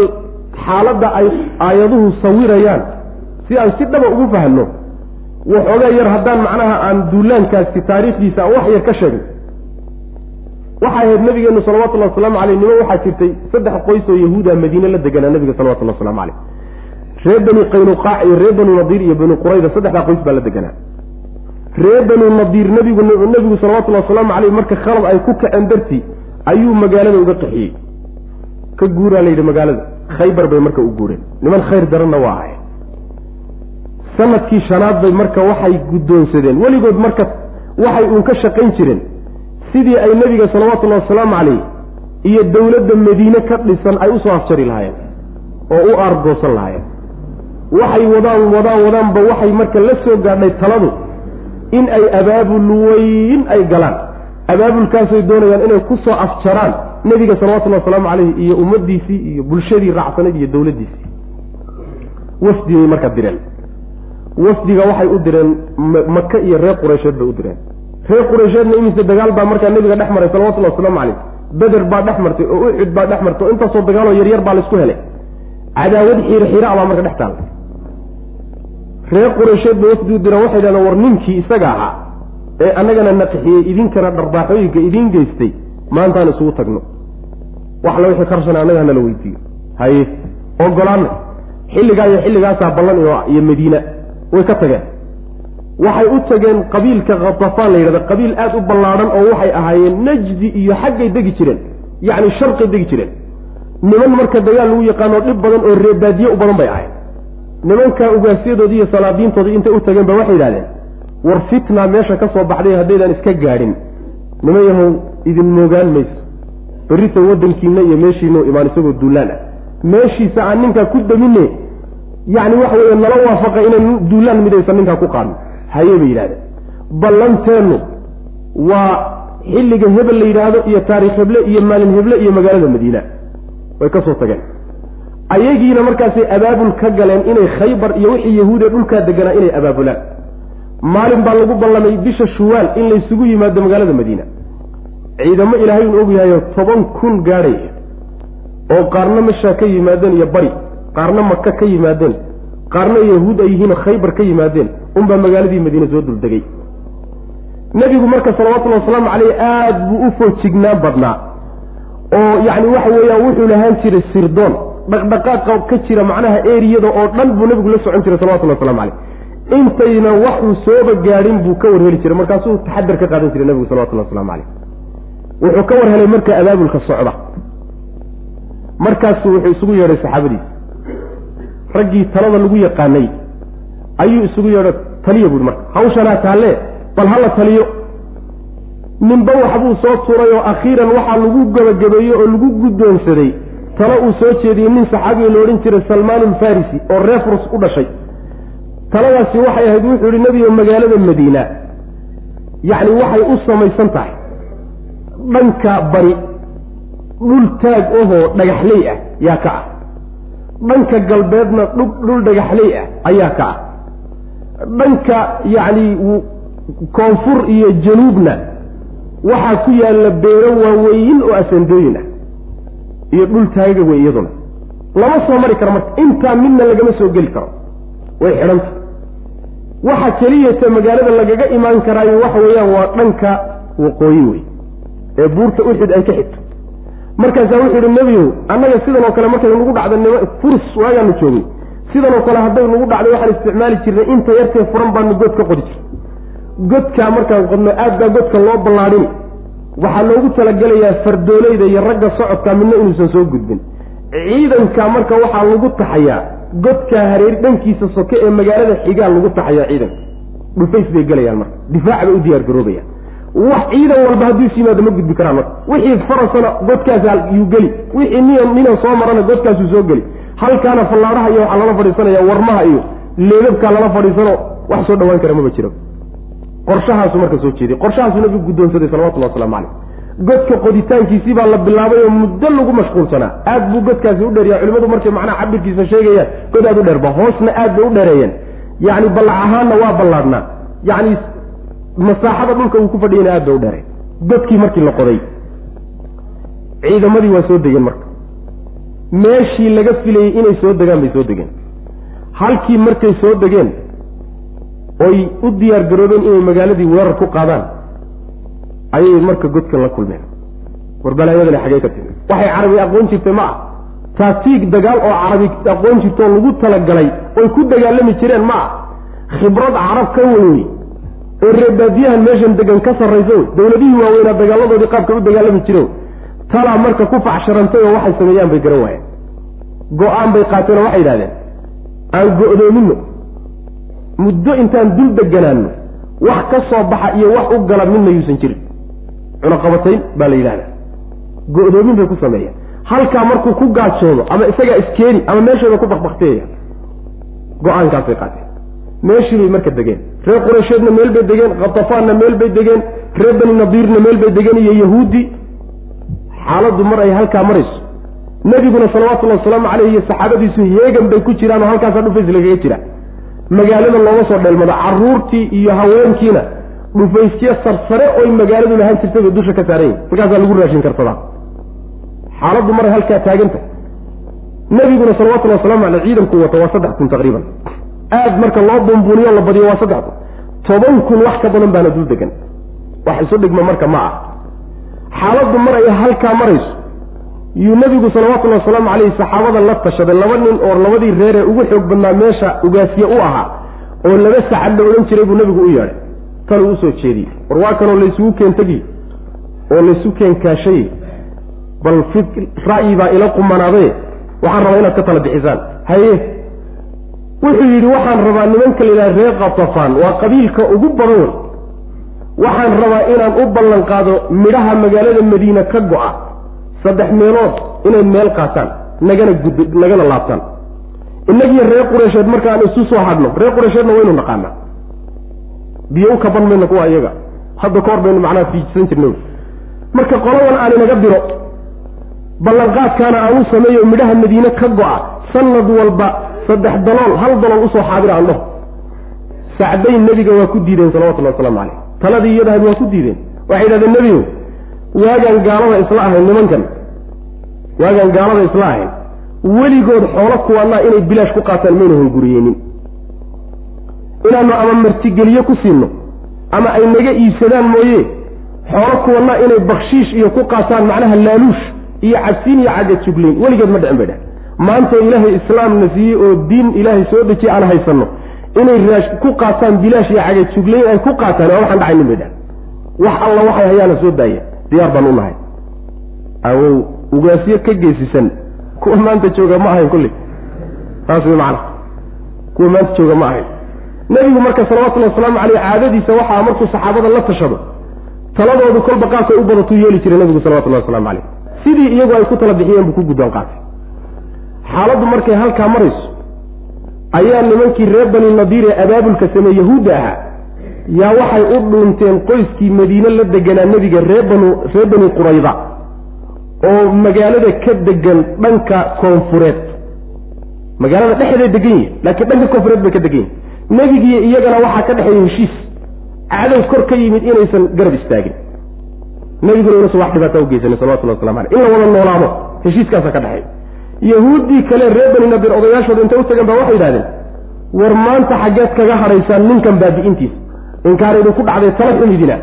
xaaladda ay aayaduhu sawirayaan si aan si dhaba ugu fahanno waxoogaa yar haddaan macnaha aan duulaankaasi taariikhdiisa wax yar ka sheegno waxay ahayd nabigeenu salawatullahi wasalaamu caleyh nimo waxaa jirtay saddex qoys oo yahuuda madiine la deganaa nabiga salawatullahi waslamu caleyh reer bani qaynuqaac iyo reer banu nadiir iyo bani qurayda saddexdaa qoys baa la deganaa reer banu nadiir nabigu nebigu salawatullahi wasalaamu caleyh marka khalad ay ku kaceen dartii ayuu magaalada uga qaxiyey. Ka guuraa la yidhi magaalada khaybar bay marka u guureen. Niman khayr daranna waa ahay sannadkii shanaad bay marka waxay guddoonsadeen. Weligood marka waxay uun ka shaqayn jireen. Sidii ay nebiga salawatullahi wasalaamu caleyh iyo dowladda madiine ka dhisan ay u soo afjari lahaayeen oo u aargoosan lahaayeen. Waxay wadaan wadaan wadaanba waxay marka la soo gaadhay taladu in ay abaabul weyn ay galaan. Abaabulkaasay doonayaan inay ku soo afjaraan nebiga salawatullahi wasalaamu caleyhi iyo ummaddiisii iyo bulshadii raacsanayd iyo dowladdiisii wafdigay markaa direen. Wafdiga waxay u direen maka iyo reer qureysheed bay u direen. Reer qureysheedna imise dagaal baa markaa nebiga dhex maray salawatullahi wasalaamu caleyh beder baa dhex martay oo uxud baa dhex martay oo intaasoo dagaaloo yaryar baa la isku helay. Cadaawad xiiro xiira baa marka dhex taala reer wafdi u diraan waxay dhahdeen war ninkii isaga ahaa ee annagana naqixiyey idinkana dharbaaxooyinka idiin geystay maantaan isugu tagno. Wax la wixii karshana annaga hanala weydiiyo. Haye ogolaanay xilligaa iyo xilligaasaa ballan iyo madiina. Way ka tageen. Waxay u tageen qabiilka khatafaan la yidhahda qabiil aada u ballaadhan oo waxay ahaayeen najdi iyo xaggay degi jireen. Yacni sharqay degi jireen. Niman marka dagaal lagu yaqaano dhib badan oo reebaadiye u badan bay ahayd nimankaa ugaasyadoodii iyo salaadiintoodii intay u tageen ba waxay yidhahdeen war fitna meesha ka soo baxday haddaydaan iska gaadhin. Niman yahow idin moogaan mayso. Berrita waddankiina iyo meeshiinao imaan isagoo duulaan ah. Meeshiisa aan ninkaa ku damine yacni waxa weeye nala waafaqa inaan duulaan midaysan ninkaa ku qaadno. Haye bay yidhahdeen. Ballanteennu waa xilliga hebel la yidhaahdo iyo taariikh heble iyo maalin heble iyo magaalada madiina. Way ka soo tageen ayagiina markaasay abaabul ka galeen inay khaybar iyo wixii yahuudiya dhulkaa deganaa inay abaabulaan. Maalin baa lagu ballamay bisha shuwaal in laysugu yimaado magaalada madiina. Ciidamo ilaahay uu og yahayo toban kun gaadhay oo qaarna meshaa ka yimaadeen iyo bari qaarna maka ka yimaadeen qaarna yahuud ay yihiinoo khaybar ka yimaadeen unbaa magaaladii madiine soo duldegay. Nebigu marka salawatullahi wasalaamu caleyh aada buu u foojignaan badnaa. Oo yacni waxa weeyaan wuxuu lahaan jiray sirdoon dhaqdhaqaaqa ka jira macnaha eriyada oo dhan buu nebigu la socon jiray salawatullahi waslamu caleyh intayna waxuu sooba gaadhin buu ka warheli jiray markaasuu taxadar ka qaadan jiray nebigu salawatullahi waslamu caleyh wuxuu ka warhelay marka abaabulka socda. Markaasuu wuxuu isugu yeedhay saxaabadiisa raggii talada lagu yaqaanay ayuu isugu yeedho taliya buuhi marka hawshanaa taalle bal hala taliyo. Ninba waxbuu soo turay oo akhiiran waxaa lagu gabagabeeyey oo lagu guddoonsaday talo uu soo jeediyey nin saxaabiga la odhan jiray salmaan alfarisi oo reefrus u dhashay. Taladaasi waxay ahayd wuxuu yihi nebiga magaalada madiina. Yacni waxay u samaysan tahay. Dhanka bari dhul taag ahoo dhagaxley ah yaa ka ah. Dhanka galbeedna dhul dhagaxley ah ayaa ka ah. Dhanka yacni koonfur iyo januubna waxaa ku yaalla beero waaweyn oo asandooyin ah iyo dhul taaga wey iyaduna. Lama soo mari karo marka intaa midna lagama soo geli karo. Way xidhanta waxa keliyata magaalada lagaga imaan karaayo waxa weeyaan waa dhanka waqooyi wey ee buurta uxud ay ka xigto. Markaasaa wuxuu yihi nebiyow annaga sidan oo kale markay nagu dhacda nima furs waagaanu joogay. Sidan oo kale hadday nagu dhacday waxaan isticmaali jirnay inta yartee furan baanu god ka qodi jirnay godkaa markaan qodno aad baa godka loo ballaadhini waxaa loogu talagelayaa fardoolayda iyo ragga socodka midna inuusan soo gudbin. Ciidanka marka waxaa lagu taxayaa godkaa hareer dhankiisa soke ee magaalada xigaa lagu taxayaa ciidanka. Dhufays bay gelayaan marka. Difaac bay u diyaar garoobayaan wax ciidan walba hadduu is yimaado ma gudbi karaan marka. Wixii farasana godkaas yuu geli. Wixii niyan ninan soo marana godkaasuu soo geli. Halkaana fallaadhaha iyo waxaa lala fadhiisanaya warmaha iyo leebabkaa lala fadhiisano wax soo dhawaan kara maba jiro qorshahaasu marka soo jeeday qorshahaasuu nabigu guddoonsaday salawatullahi waslamu caleyh godka qoditaankiisii baa la bilaabay oo muddo lagu mashquulsanaa aad buu godkaasi u dheeryaa culimadu markay macnaha cabirkiisa sheegayaan god aad u dheerba hoosna aad bay u dheereeyeen. Yacni ballac ahaanna waa ballaadhnaa yacni masaaxada dhulka uu ku fadhiyana aad bay u dheereen godkii markii la qoday. Ciidamadii waa soo degeen marka. Meeshii laga filayey inay soo degaan bay soo degeen. Halkii markay soo degeen oy u diyaar garoobeen inay magaaladii weerar ku qaadaan ayay marka godkan la kulmeen. War balaayadani xagee ka timi waxay carabi aqoon jirtay ma ah. Taatiig dagaal oo carabi aqoon jirtoo lagu talagalay oy ku dagaalami jireen ma ah. Khibrad carab ka weyney oo reebaadiyahan meeshan degan ka sarraysa wey dawladihii waaweynaa dagaaladoodii qaabka u dagaalami jireen talaa marka ku facsharantay oo waxay sameeyaan bay garan waayeen. Go'aan bay qaateen oo waxay yidhahdeen aan go-doomino muddo intaan dul deganaano wax ka soo baxa iyo wax u gala midna yuusan jirin. Cunaqabatayn baa la yidhahdaa go-doomin bay ku sameeyeen halkaa markuu ku gaajoodo ama isagaa iskeeni ama meeshooda ku bakbakteeya go'aankaasay qaateen. Meeshii bay marka degeen. Reer qureysheedna meel bay degeen khatafaanna meel bay degeen reer bani nadiirna meel bay degeen iyo yahuudi. Xaaladdu mar ay halkaa marayso. Nebiguna salawatullahi wasalaamu caleyh iyo saxaabadiisu heegan bay ku jiraan oo halkaasaa dhufays lagaga jira magaalada looma soo dheelmado caruurtii iyo haweenkiina dhufaysyo sarsare oy magaaladu lahaan jirtay bay dusha ka saaran yihiin lagu raashin karsadaa. Xaaladdu maray halkaa taaganta. Nebiguna salawatullhi waslamu aleyh ciidanku wato waa saddex kun taqriiban. Aad marka loo buunbuuniyo la badiyo waa saddex kun. Toban kun wax ka badan baana dul degan wax isu dhigma marka ma ah. Xaaladdu mar ay halkaa marayso yuu nebigu salawatullahi wasalaamu caleyhi saxaabada la tashaday. Laba nin oo labadii reeree ugu xoog badnaa meesha ugaasiye u ahaa oo laba sacad la odhan jiray buu nebigu u yeedhay tanuu u soo jeediyey. War waa kanoo laysugu keentegi oo laysu keenkaashay bal fi ra'yi baa ila qumanaaday waxaan rabaa inaad ka tala bixisaan. Haye wuxuu yidhi waxaan rabaa nimanka la yidhaha reer katafaan waa qabiilka ugu badan. Waxaan rabaa inaan u ballan qaado midhaha magaalada madiina ka go-a saddex meelood inay meel qaataan nagana gud nagana laabtaan. Innagiyo reer qureysheed markaan isu soo hadhno reer qureysheedna waynu naqaanaa. Biyo u kaban mayna kuwa iyaga hadda ka hor baynu macnaha fiijisan jirna marka qoladan aan inaga diro ballanqaadkaana aan u sameeyo midhaha madiine ka go-a sanad walba saddex dalool hal dalool u soo xaadira aan dhaho sacdayn nebiga waa ku diideen salawatullahi waslamu caleyh taladii iyadahayd waa ku diideen. Waxay yidhahdeen nebigo waagaan gaalada isla ahayn nimankan. Waagaan gaalada isla ahayn. Weligood xoolo kuwanaa inay bilaash ku qaataan mayna hunguriyeynin inaanu ama martigeliyo ku siino ama ay naga iibsadaan mooye xoolo kuwanaa inay bakshiish iyo ku qaataan macnaha laaluush iyo cabsiin iyo cagga juglayn weligeed ma dhicin bay dheh maanta ilaahay islaamna siiyey oo diin ilaahay soo dejiye aan haysanno. Inay raash ku qaataan bilaash iyo caga juglayn ay ku qaataan waa waxaan dhacaynin bay dheh wax alla waxay hayaana soo daaya diyaar baan u nahay awow ugaasyo ka geesisan. Kuwa maanta jooga ma ahayn kulley taas way macana kuwa maanta jooga ma ahayn. Nebigu marka salawatullhi wasalaamu caleyh caadadiisa waxaa markuu saxaabada la tashado taladoodu kolba qaabkay u badatuu yeeli jiray nebigu salawatullahi waslamu caleyh sidii iyagu ay ku tala bixiyeen buu ku guddoon qaatay. Xaaladdu markay halkaa marayso ayaa nimankii reer bani nadiir ee abaabulka samee yahuudda ahaa yaa waxay u dhuunteen qoyskii madiine la deganaa nebiga ree banu reer bani qurayda oo magaalada ka degan dhanka koonfureed. Magaalada dhexdeed degan yihiin laakiin dhanka koonfureed bay ka degan yihiin nebigii iyagana waxaa ka dhexeeya heshiis. Cadow kor ka yimid inaysan garab istaagin. Nebiguna inuusan wax dhibaata ugeysanin salawatullah waslamu aleyh in la wada noolaado heshiiskaasa ka dhexeeya. Yahuuddii kale reer bani nadir odayaashooda intay u tageen baa waxay yidhahdeen war maanta xaggeed kaga hadhaysaan ninkan baabi'intiisa inkaar idinku dhacday tala xumidina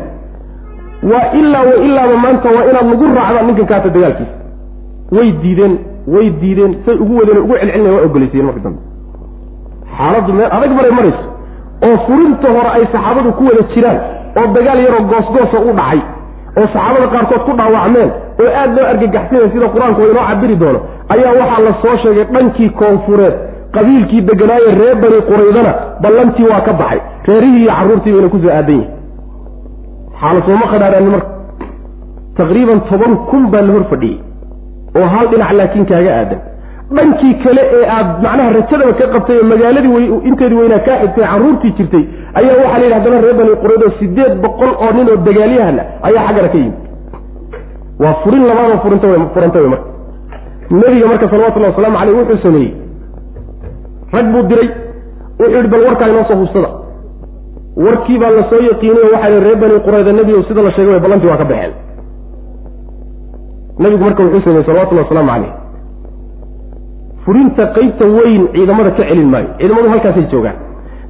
waa ilaa wa ilaaba maanta waa inaad nagu raacdaan ninkan kaata dagaalkiisa. Way diideen way diideen say ugu wadeen ugu celcelinaya waa ogolaysiyen marka dambe. Xaaladdu meel adag maray marayso. Oo furinta hore ay saxaabadu ku wada jiraan. Oo dagaal yaroo goosgoosa u dhacay oo saxaabada qaarkood ku dhaawacmeen oo aad loo argagaxsanaya sida qur'aanku inoo cabiri doono ayaa waxaa la soo sheegay dhankii koonfureed qabiilkii deganaaye reer bani quraydana ballantii waa ka baxay reerihii iyo carruurtii bayna ku soo aadan yihiin xaala sooma qadhaadhaani marka taqriiban toban kun baa la hor fadhiyey oo hal dhinac laakiin kaaga aadan dhankii kale ee aad macnaha rajadaba ka qabtay oo magaaladii w inteedii weynaa kaa xigtay carruurtii jirtay ayaa waxaa la yidhi haddana reer bani qurayd oo sideed boqol oo nin oo dagaalyahana ayaa xaggana ka yimid. Waa furin labaadoo furinta furanta wey marka nebiga marka salawatullahi wasalaamu caleyh wuxuu sameeyey. Rag buu diray wuxuu yidhi bal warkaa inoo soo hubsada. Warkii baa la soo yaqiinay oo waxaa reer bani qurayda nebigo sida la sheegay way ballantii waa ka baxeen. Nebigu marka wuxuu sameeyey salawatullahi wasalaamu caleyh furinta qeybta weyn ciidamada ka celin maayo. Ciidamadu halkaasay joogaan.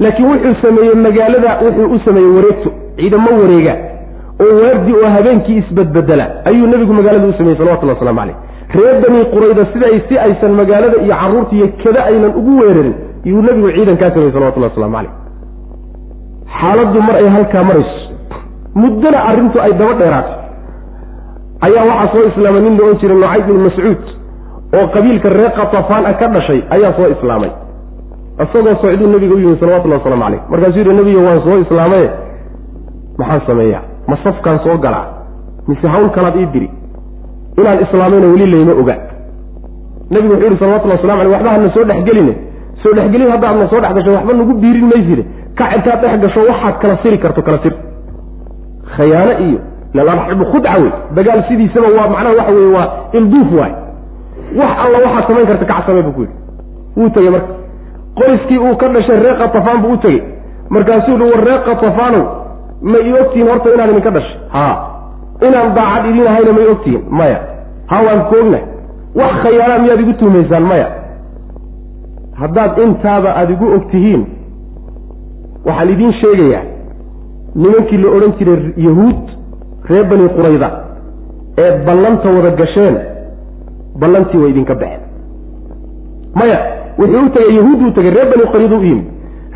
Laakiin wuxuu sameeyey magaalada wuxuu u sameeyey wareegto ciidamo wareega oo waardi oo habeenkii isbedbedela ayuu nebigu magaalada u sameeyey salawatullah waslamu caleyh reer bani qurayda siday si aysan magaalada iyo carruurta iyo kada aynan ugu weerarin yuu nebigu ciidankaa sameeyey salawatullah waslamu caleyh xaaladdu mar ay halkaa marayso. Muddona arrintu ay daba dheeraato. Ayaa waxaa soo islaamay nin la ohan jiray nucayd bin mascuud oo qabiilka reer katafaan ah ka dhashay ayaa soo islaamay. Isagoo socduu nebiga u yimi salawatullahi waslamu caleyh markaasuu yidhi nebiga waan soo islaamaye maxaan sameeyaa? Ma safkaan soo galaa? Mise hawl kalaad ii diri? Inaan islaamayna weli layma oga. Nebigu wuxuu yihi salawatullahi waslamu aleyh waxba hadna soo dhexgeline soo dhexgelin haddaadna soo dhex gasho waxba nagu biirin maysire kac intaad dhex gasho waxaad kala siri karto kala sir. Khayaano iyo lalxbu khudca wey dagaal sidiisaba waa macnaha waxa weye waa ilduuf waay wax alla waxaad samayn karta kac samey buu ku yidhi. Wuu tegey marka. Qoyskii uu ka dhashay reer katafaan buu u tegey markaasuu yihi war reer katafaanow ma i ogtihiin horta inaan idinka dhashay? Ha. Inaan daacad idin ahayna may ogtihiin maya. Ha waan koogna wax khayaanaa miyaad igu tuumaysaan maya. Haddaad intaaba aada igu og tihiin waxaan idiin sheegayaa nimankii la odhan jiray yahuud reer bani qurayda ee ballanta wada gasheen ballantii way idinka baxeen. Maya wuxuu u tegey yahuud u tegey reer bani quraydu u yimid.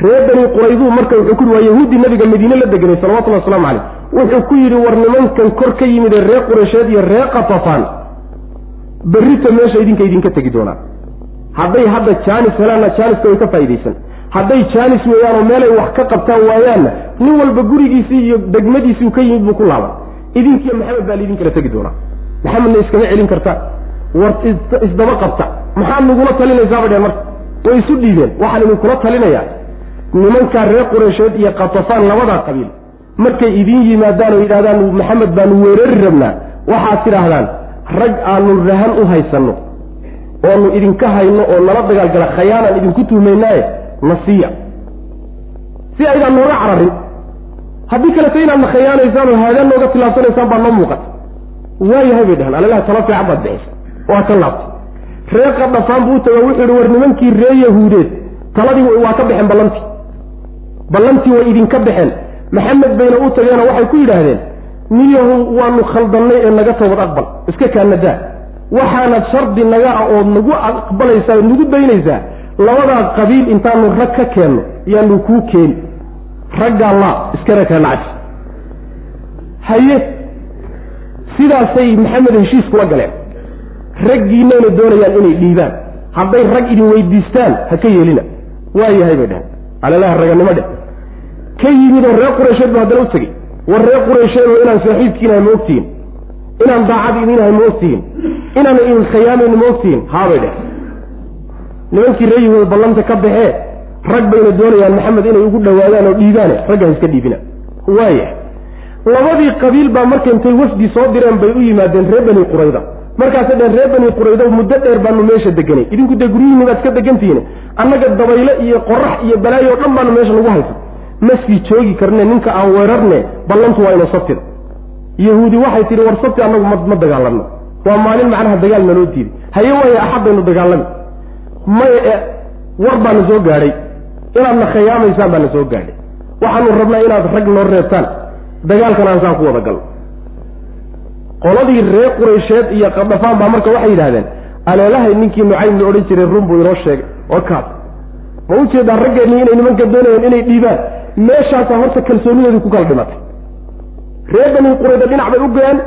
Reer bani qurayduu marka wuxuu ku yidhi waa yahuuddii nabiga madiine la deganay salawatullahi waslamu caleyh wuxuu ku yidhi war nimankan kor ka yimid ee reer qureysheed iyo reer katafaan berrita meesha idinka idinka tegi doonaan hadday hadda jaanis helaanna jaaniska way ka faa'iidaysan. Hadday jaanis weeyaanoo meelay wax ka qabtaan waayaanna nin walba gurigiisii iyo degmadiisii ka yimid buu ku laaban idinkiiyo maxamed baa laydin kala tegi doonaa. Maxamedna iskama celin karta war isdaba qabta. Maxaad nagula talinaysaaba dheen marka? Way isu dhiibeen. Waxaan idinkula talinayaa. Nimankaa reer qureysheed iyo katafaan labadaa qabiil. Markay idiin yimaadaan oo yidhahdaan maxamed baanu weerari rabnaa. Waxaad tidhaahdaan rag aanu rahan u haysanno oonu idinka hayno oo nala dagaalgala khayaanaan idinku tuhmaynaaye na siiya. Si aydaan nooga cararin haddii kaleta inaadna khayaanaysaan oo haadaan nooga tilaabsanaysaan baa noo muuqata. Waayahay bay dhahaan. Alalaha tala fiican baad bixisa waa ka laabtay reer qadhafaan buu u taga wuxuu yihi war nimankii reer yahuudeed taladii waa ka baxeen ballantii. Ballantii way idinka baxeen maxamed bayna u tageenoo waxay ku yidhaahdeen niyahu waanu khaldannay ee naga toobad aqbal. Iska kaanadaa waxaanad shardi naga ah ood nagu aqbalaysaa ood nagu daynaysaa labadaa qabiil intaanu rag ka keenno yaanu kuu keeni raggaa laa iskana kaa nacfi haye sidaasay maxamed heshiis kula galeen raggiinayna doonayaan inay dhiibaan. Hadday rag idin weydiistaan ha ka yeelina. Waa yahay bay dheheen alalaha raganimo dheh ka yimid oo reer qureysheed buu haddana u tegey. War reer qureysheed oo inaan saaxiibkiinahay ma ogtihiin inaan daacad idinahay ma ogtihiin inaan idin khiyaamayno ma ogtihiin haabay dheh nimankii ree yahuud ballanta ka baxee rag bayna doonayaan maxamed inay ugu dhawaadaan oo dhiibaane ragga ha iska dhiibina. Waaya labadii qabiil baa marka intay wafdi soo direen bay u yimaadeen reer bani qurayda markaasay dheen reer bani qurayda muddo dheer baanu meesha deganay. Idinku dee guryihiinni baad iska degantihiin. Annaga dabayle iyo qorax iyo balaayo o dhan baanu meesha lagu haysa ma sii joogi karne ninka aan weerarne ballantu waa inu sabtida yahuudi waxay tihi war sabti annagu ma ma dagaalanno. Waa maalin macnaha dagaal naloo diiday haye waaye axadaynu dagaalami. Maya e war baana soo gaadhay. Inaadna khiyaamaysaan baana soo gaadhay. Waxaanu rabnaa inaad rag noo reebtaan. Dagaalkan aan saan ku wada galno qoladii reer quraysheed iyo qadhafaan baa marka waxay yidhahdeen aleelahay ninkii nucaym la odhan jiray run buu inoo sheegay. Oo kaas. Ma u jeedaa raggeennii inay nimanka doonayeen inay dhiibaan? Meeshaasaa horta kalsoonidoodii ku kala dhimatay. Reer bani qurayda dhinac bay u go'aan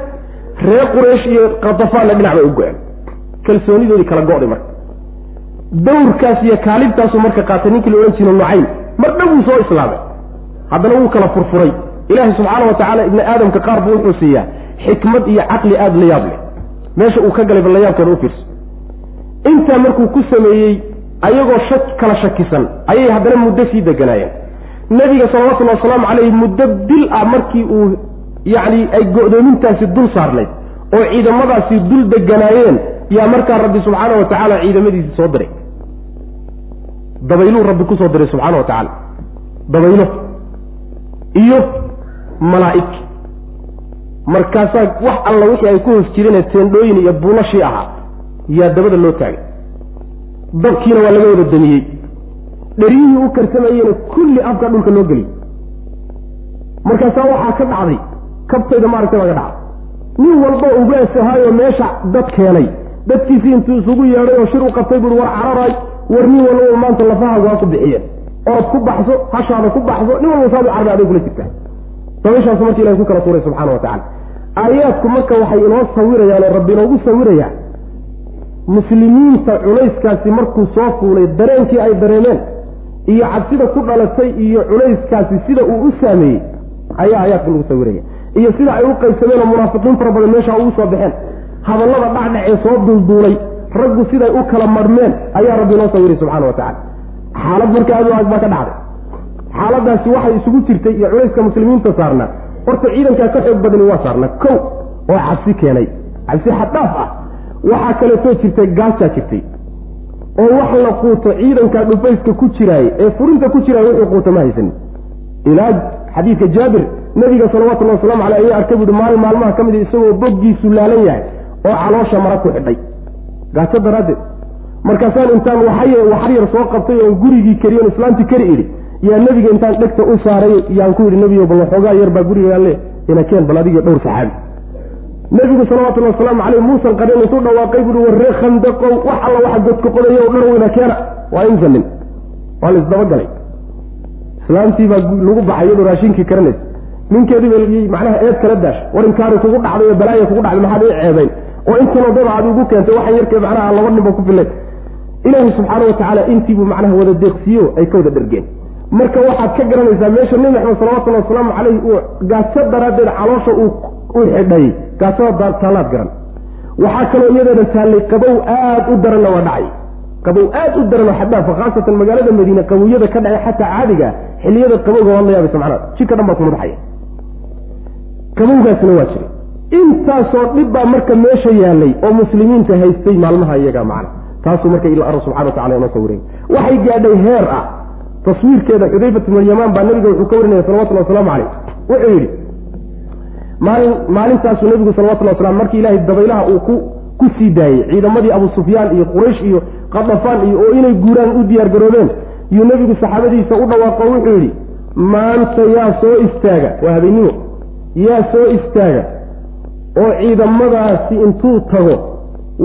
reer quraysh iyo qadafaanna dhinac bay u go'aan kalsoonidoodii kala go'day marka. Dawrkaas iyo kaalibtaasuu marka qaatay ninkii la odhan jiro nucaym. Mar dhow wuu soo islaamay. Haddana wuu kala furfuray. Ilaahay subxaana wa tacaala ibni aadamka qaar buu wuxuu siiyaa xikmad iyo caqli aada la yaab leh. Meesha uu ka galay bal layaabkeeda u fiirso. Intaa markuu ku sameeyey ayagoo shak kala shakisan ayay haddana muddo sii deganaayeen. Nebiga salawatullahi wasalaamu caleyh muddo bil ah markii uu yacni ay go'doomintaasi dul saarnayd oo ciidamadaasi dul deganaayeen yaa markaa rabbi subxaana wa tacaala ciidamadiisii soo diray. Dabayluu rabbi ku soo diray subxaana wa tacaala. Dabaylo. Iyo malaa'ig markaasaa wax alla wixii ay ku hoos jireen teendhooyin iyo buulashii ahaa yaa dabada loo taagay. Dabkiina waa laga wada damiyey dheryihii u karsamayeyna kulli afka dhulka loo geliyey. Markaasaa waxaa ka dhacday kabtayda maaragtay baa ka dhacday. Nin walba ugaasahayoo meesha dad keenay. Dadkiisii intuu isugu yeedhay oo shir u qabtay buui war cararay. War nin walba maanta lafahaagu ha ku bixiyeen ood ku baxso hashaada ku baxso nin walba saadu carba aday kula jirtaa dabayshaasu marka ilahay ku kala tuuray subxana wa tacala aayaadku marka waxay inoo sawirayaan oo rabbi inoogu sawirayaa muslimiinta culayskaasi markuu soo fuulay dareenkii ay dareemeen iyo cabsida ku dhalatay iyo culayskaasi sida uu u saameeyey ayaa aayaadka lagu sawiraya iyo sida ay u qaybsameen oo munaafiqiin fara badan meesha ugu soo baxeen. Hadallada dhacdhacee soo duulduulay raggu siday u kala marmeen ayaa rabbi inoo sawiray subxana wa tacala xaalad marka aad u aag baa ka dhacday xaaladaasi waxay isugu jirtay iyo culayska muslimiinta saarnaa horta ciidankaa ka xoog badani waa saarnaa kow oo cabsi keenay. Cabsi xaddhaaf ah. Waxaa kaleetoo jirtay gaajaa jirtay. Oo wax la quuto ciidankaa dhufayska ku jiraaye ee furinta ku jiraay wuxuu quuto ma haysanin ilaa xadiidka jaabir nebiga salawatullahi waslamu caleyh ayaa arkay buuhi maalin maalmaha ka mid isagoo boggiisu laalan yahay oo caloosha mara ku xidhay. Gaajo daraaddeed. Markaasaan intaan waxar yar soo qabtay oon gurigii kariyon islaamtii kari idhi yaa nebiga intaan dhegta u saaray yaan ku yidhi nebigo bal waxoogaa yar baa guriga le ina keen bal adiga dhowr saxaabi nebigu salawatullhi wasalaamu caleyh muusan qarin intuu dhawaaqay buui warree khandaqow wax alla waxa godka qodaya o dhan weyna keena. Waa insa nin waa la isdabagalay. Islaamtii baa lagu baxay iyadoo raashinkii karanaysa ninkeedii macnaha eed kala daasha war inkaari kugu dhacday oo balaaya kugu dhacday maxaad ii ceebayn? Oo intanoo daba aad igu keentay waxaan yarkee macnaha laba ninba ku filayn ilaahi subxaana watacaala intiibuu macnaha wada deeqsiiyo ay ka wada dhergeen marka waxaad ka garanaysaa meesha nebi maxamed salawatullhi wasalaamu caleyh uu gaajo daraaddeed caloosha u xidhay gaajada taallaad garan. Waxaa kaloo iyadeeda taallay qabow aad u daranna waa dhacay. Qabow aad u daran oo xadaafa khaasatan magaalada madiine qabowyada ka dhacay xataa caadiga xilliyada qabowga waad la yaabaysa macnaha jidka dhan baa kuma baxaya qabowgaasna waa jiray. Intaasoo dhib baa marka meesha yaalay oo muslimiinta haystay maalmaha iyaga macna taasuu marka ila alla subxana watacala inoo sawiraya waxay gaadhay heer ah taswiirkeeda xudayfat ibn alyamaan baa nabiga wuxuu ka warinaya salawatulli wasalaamu caleyh wuxuu yidhi maalin maalintaasuu nebigu salawatulli waslam markii ilaahay dabaylaha uu ku ku sii daayey ciidamadii abu sufyaan iyo quraysh iyo qadafaan iyo oo inay guuraan u diyaar garoobeen yuu nebigu saxaabadiisa u dhawaaqo wuxuu yidhi maanta yaa soo istaaga waa habeennimo yaa soo istaaga oo ciidamadaasi intuu tago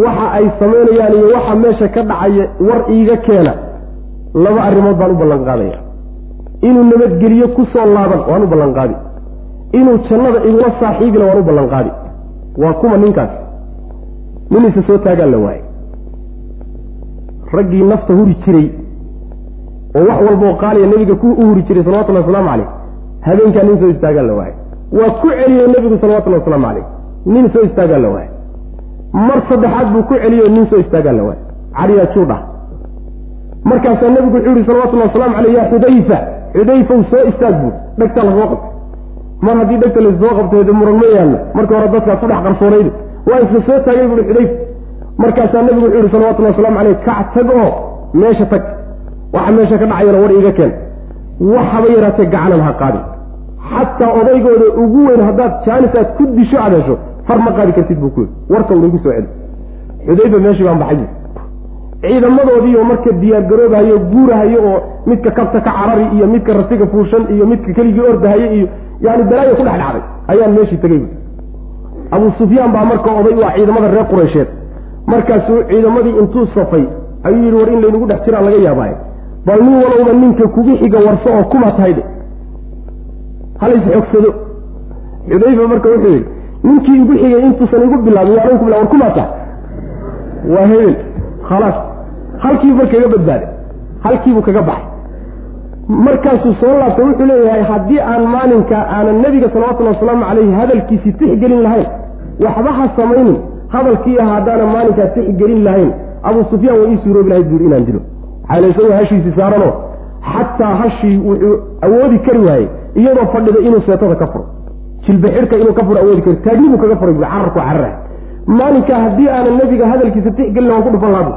waxa ay samaynayaan iyo waxa meesha ka dhacaya war iiga keena laba arrimood baan u ballan qaadaya inuu nabadgeliyo ku soo laaban waan u ballan qaadi inuu jannada igula saaxiibina waan u ballan qaadi waa kuma ninkaas. Nin isa soo taagaan la waayey raggii nafta huri jiray oo wax walbaoo qaaliya nebiga ku u huri jiray salawatullahi wasalaamu caleyh habeenkaa nin soo istaagaa la waayay waa ku celiyey nebigu salawatullahi wasalaamu calayh nin soo istaagaa la waayay mar saddexaad buu ku celiyey nin soo istaagaa la waayay cariyaa juudha markaasaa nebigu wuxuu yihi salawatullahi waslamu caleyh ya xudayfa xudayfaw soo istaag buud dhegtaa la soo qabtay. Mar haddii dhegta la soo qabtay de muran ma yaallo. Marka hore dadkaa ku dhex qarsoonayda waa isla soo taagay buui xudayfa. Markaasaa nebigu wuxuu yihi salawatullahi waslamu caleyh kac tag oo meesha tag. Waxa meesha ka dhacayana war iiga keen. Waxaba yaraatee gacanan ha qaadin. Xataa odaygooda ugu weyn haddaad jaanis aad ku disho aad hesho far ma qaadi kartid buu ku yidhi. Warka una igu soo celi xudayfa meeshii baan baxay ciidamadoodiioo marka diyaargaroobahayo guurahayo oo midka kabta ka carari iyo midka rasiga fuushan iyo midka keligii ordahaye iyo yani balaayo ku dhex dhacday ayaan meeshii tegey abu sufyaan baa marka oday ah ciidamada reer qureysheed. Markaasuu ciidamadii intuu safay ayuu yidhi war in laynagu dhex jiraan laga yaabaaye bal nin walowba ninka kugu xiga warso oo kuma tahayde halays xogsado xudayfa marka wuxuu yidhi ninkii igu xigay intuusan igu bilaabin waa ku bila war kumaa tahay. Waa hebel. Khalaas halkiiba kaga badbaaday. Halkiibuu kaga baxay. Markaasuu soo laabtay wuxuu leeyahay haddii aan maalinka aanan nebiga salawatullahi wasalaamu calayhi hadalkiisii tixgelin lahayn waxba ha samaynin. Hadalkii ah haddaanan maalinkaa tixgelin lahayn abuu sufyaan waa ii suuroobi lahayd buuri inaan dilo xaala isagoo hashiisii saaranoo xataa hashii wuxuu awoodi kari waayey iyadoo fadhida inuu seetada ka furo. Jilbaxirka inuu ka furo awoodi kari taagnibuu kaga furay bui cararku carara maalinkaa haddii aanan nebiga hadalkiisa tixgelin waan ku dhufan lahabu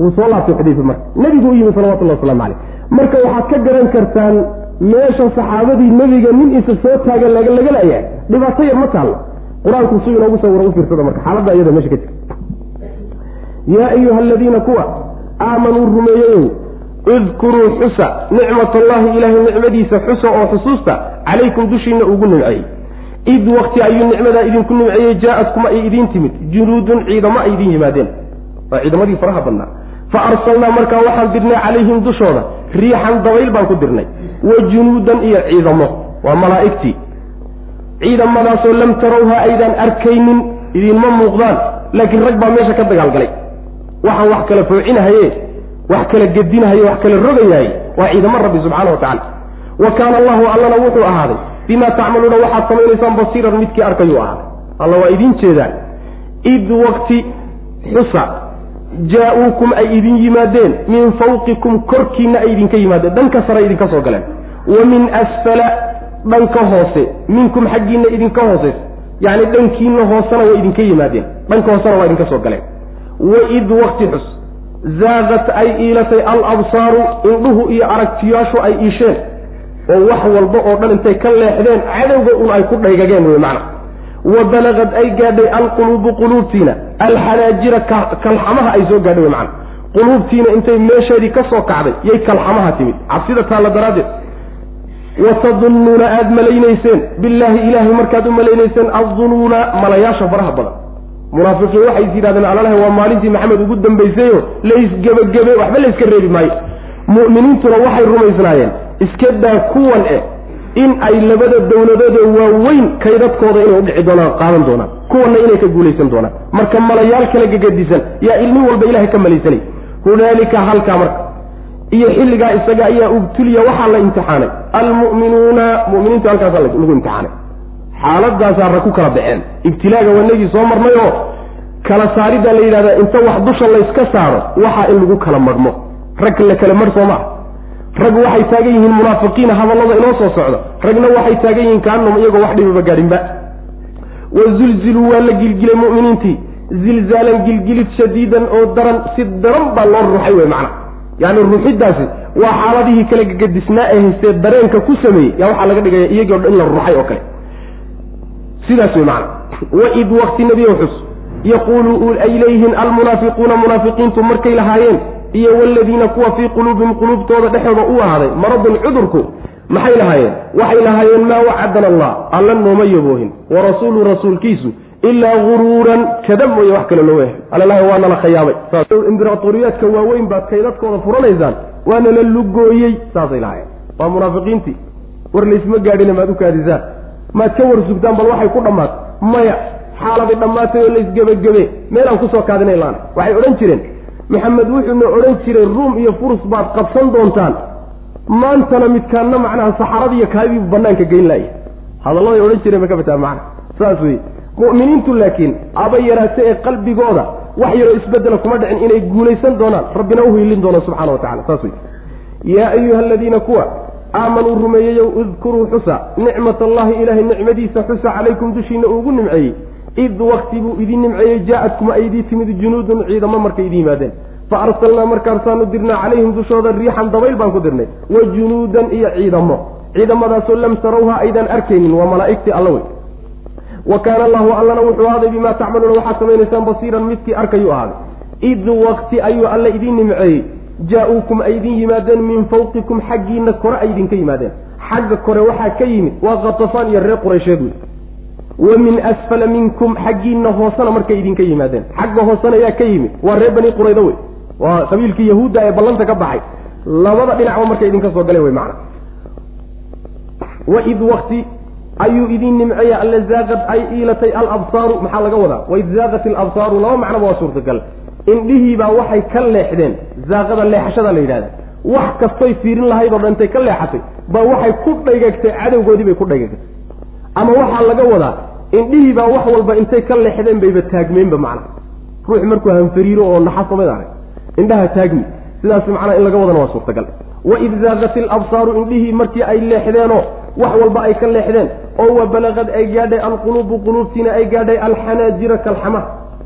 wuu soo laabtay xudayfa marka. Nebigu u yimi salawatullahi waslamu caleyh marka waxaad ka garan kartaan meesha saxaabadii nebiga nin isa soo taagan laga laayahay dhibaato yar ma taallo qur'aanku su inoogu sawira u fiirsada marka xaaladda iyada meesha ka jirta yaa ayuha aladiina kuwa aamanuu rumeeyeyow idkuruu xusa nicmat allahi ilaahay nicmadiisa xusa oo xusuusta calaykum dushiina ugu nimceeyey id wakti ayuu nicmadaa idinku nimceeyey jaa-adkum ay idiin timid. Junuudun ciidamo ay idiin yimaadeen. Waa ciidamadii faraha badnaa fa arsalnaa markaa waxaan dirnay calayhim dushooda riixan dabayl baan ku dirnay wa junuudan iyo ciidamo. Waa malaa'igtii. Ciidamadaasoo lam tarawha aydaan arkaynin idinma muuqdaan laakiin rag baa meesha ka dagaalgalay. Waxaan wax kala foocinahaye wax kala gedinahaye wax kala rogayahay waa ciidamo rabbi subxaana wa tacala wa kaana allahu allana wuxuu ahaaday bimaa tacmaluuna waxaad samaynaysaan basiiran midkii arkayuu ahaaday. Alla waa idiin jeedaan id wakti xusa jaa-uukum ay idin yimaadeen min fawqikum korkiinna ay idinka yimaadeen dhanka sare idinka soo galeen. Wa min asfala dhanka hoose minkum xaggiinna idinka hooseysa yacni dhankiinna hoosena way idinka yimaadeen dhanka hoosena waa idinka soo galeen. Waid wakti xus zaaqat ay iilatay alabsaaru indhuhu iyo aragtiyaashu ay iisheen. Oo wax walba oo dhan intay ka leexdeen cadowga un ay ku dhaygageen wey macna wa balagad ay gaadhay alquluubu quluubtiina alxanaajira kalxamaha ay soo gaadhay macna quluubtiina intay meesheedii ka soo kacday yay kalxamaha timid. Cabsida taalla daraaddeed. Wa tadunnuuna aada malaynayseen billaahi ilaahay markaad u malaynayseen addunuuna malayaasha faraha badan. Munaafiqiin waxay is yidhahdeen alalaha waa maalintii maxamed ugu dambaysayo. Laysgebagebe waxba layska reebi maayo. Mu'miniintuna waxay rumaysnaayeen iska daa kuwan eh in ay labada dowladoodee waaweyn kaydadkooda inay udhici doonaan qaadan doonaan kuwanna inay ka guulaysan doonaan. Marka malayaal kala gegadisan yaa ilmin walba ilahay ka malaysanay hunaalika halkaa marka. Iyo xilligaa isaga ayaa ubtuliya waxaa la imtixaanay. Almu'minuuna mu'miniinta halkaasa lagu imtixaanay. Xaaladaasaa rag ku kala baxeen. Ibtilaaga wanagii soo marnay oo kala saariddaa la yidhahdaa inta wax dusha layska saaro waxaa in lagu kala marhmo rag la kala marh soo maa rag waxay taagan yihiin munaafiqiina hadallada inoo soo socda ragna waxay taagan yihiin kaanum iyagoo wax dhibaba gaadhinba. Wazulziluu waa la gilgilay mu'miniintii. Zilzaalan gilgilid shadiidan oo daran si daran baa loo ruuxay wey macna. Yacni ruuxiddaasi waa xaaladihii kala gagadisnaa ee haystee dareenka ku sameeyey. Yaa waxaa laga dhigaya iyagii o dhan in la ruuxay oo kale. Sidaas wey macna. Waid wakti nebiyow xus yaquulu ay leeyihiin almunaafiquuna munaafiqiintu markay lahaayeen iyo waladiina kuwa fii quluubihim quluubtooda dhexooda u ahaaday maradun cudurku maxay lahaayeen? Waxay lahaayeen maa wacadana allah alla nooma yaboohin wa rasuulu rasuulkiisu ilaa guruuran kada mooye wax kale loo yahay alalaha waa nala khayaamay imbiratoriyaadka waaweyn baad kaydadkooda furanaysaan waana la lugooyey saasay lahaayeen. Waa munaafiqiintii war laysma gaadhina maad u kaadisaan. Maad ka war sugtaan bal waxay ku dhammaatay maya xaaladay dhammaatay oo laysgebagebe meelaan ku soo kaadinay laana. Waxay odhan jireen maxamed wuxuuna odhan jiray ruum iyo furus baad qabsan doontaan. Maantana midkaanna macnaha saxaradiiyo kaadiibu banaanka geyn laaya hadalladay odhan jireen bay ka bataa macna. Saas wey mu'miniintu laakiin aba yaraate ee qalbigooda wax yaroo isbedela kuma dhicin inay guulaysan doonaan. Rabbina u hiilin doono subxana wa tacala saas wey yaa ayuha aladiina kuwa aamanuu rumeeyeyow idkuruu xusa. Nicmat allahi ilaahay nicmadiisa xusa calaykum dushiina uugu nimceeyey id wakti buu idin nimceeyey jaa-adkum ay idii timid junuudun ciidamo markay idin yimaadeen. Fa arsalnaa markaasaanu dirnaa calayhim dushooda riixan dabayl baan ku dirnay. Wa junuudan iyo ciidamo. Ciidamadaasoo lam tarawha aydan arkaynin waa malaa'igtii alla wey. Wa kaana allahu allana wuxuu ahaaday bimaa tacmaluuna waxaad samaynaysaan basiiran midkii arkayuu ahaaday id wakti ayuu alle idiin nimceeyey. Jaa-uukum ay idin yimaadeen min fawqikum xaggiina kore ay idinka yimaadeen. Xagga kore waxaa ka yimid waa katafaan iyo reer quraysheed wey wa min asfala minkum xaggiina hoosena markay idinka yimaadeen xagga hoosena ayaa ka yimid waa reer bani quraydo wey waa qabiilkii yahuudda ee ballanta ka baxay labada dhinacba markay idinka soo galeen wey macana waid wakti ayuu idin nimceeya alla zaaqad ay iilatay alabsaaru maxaa laga wadaa waid zaaqat alabsaaru laba macnaba waa suurtagal indhihiibaa waxay ka leexdeen zaaqada leexashada la yidhahda wax kastoy fiirin lahayd oo dhan intay ka leexatay ba waxay ku dhagagtay cadowgoodii bay ku dhagagtay ama waxaa laga wadaa indhihiibaa wax walba intay ka leexdeen bayba taagmeenba macna. Ruux markuu hanfariiro oo naxasamad arag indhaha taagmi sidaas macnaa in laga wadana waa suurtagal. Waid zaaqat ilabsaaru indhihii markii ay leexdeenoo wax walba ay ka leexdeen oo wa balaqad ay gaadhay alquluubu quluubtiina ay gaadhay alxanaajira kalxama.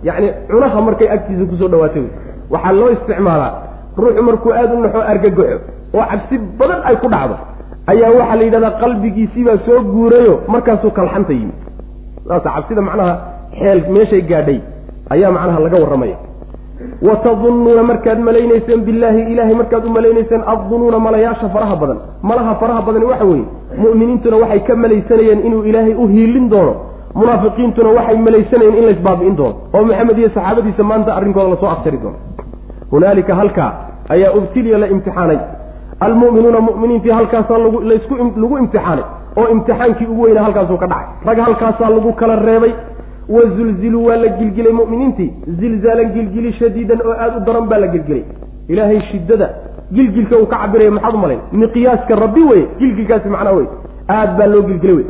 Yacni cunaha markay agtiisa ku soo dhawaatay waxaa loo isticmaalaa ruuxu markuu aada u naxo argagaxo oo cabsi badan ay ku dhacdo ayaa waxaa la yidhahdaa qalbigiisiibaa soo guurayo markaasuu kalxanta yimid. Saasa cabsida macnaha xeel meeshay gaadhay ayaa macnaha laga warramaya. Wa tadunnuuna markaad malaynayseen billaahi ilaahay markaad u malaynayseen addunuuna malayaasha faraha badan. Malaha faraha badani waxa weeye mu'miniintuna waxay ka malaysanayeen inuu ilaahay u hiilin doono. Munaafiqiintuna waxay malaysanayeen in laysbaabi'in doono. Oo maxamed iyo saxaabadiisa maanta arrinkooda la soo aftari doono. Hunaalika halkaa ayaa ubtiliya la imtixaanay almu'minuuna mu'miniintii halkaasaa lagu imtixaanay. Oo imtixaankii ugu weynaa halkaasuu ka dhacay. Rag halkaasaa lagu kala reebay. Wazulziluu waa la gilgilay mu'miniintii. Zilzaalan gilgili shadiidan oo aada u daran baa la gilgilay. Ilaahay shiddada gilgilka uu ka cabiraya maxaad u malayn? Miqyaaska rabbi weye gilgilkaasi macnaa wey aad baa loo gilgilay wey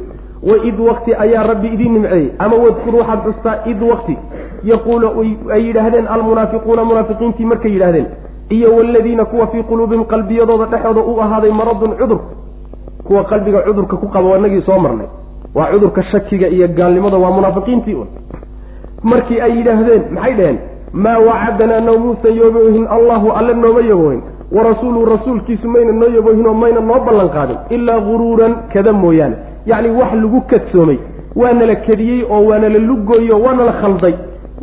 waid wakti ayaa rabbi idiin nimceeyey. Ama wadkur waxaad xustaa id wakti yaquulu ay yidhaahdeen almunaafiquuna munaafiqiintii markay yidhaahdeen iyo waladiina kuwa fii quluubihim qalbiyadooda dhexooda u ahaaday maradun cudur kuwa qalbiga cudurka ku qaba wanagii soo marnay. Waa cudurka shakiga iyo gaalnimada waa munaafiqiintii un. Markii ay yidhaahdeen maxay dhaheen? Maa wacadanaa noomuusan yoobohin allahu alle nooma yaboohin warasuuluhu rasuulkiisu mayna noo yaboohin oo mayna noo ballan qaadin ilaa guruuran kada mooyaane. Yacni wax lagu kadsoomay waana la kediyey oo waana la lugooyey oo waana la khalday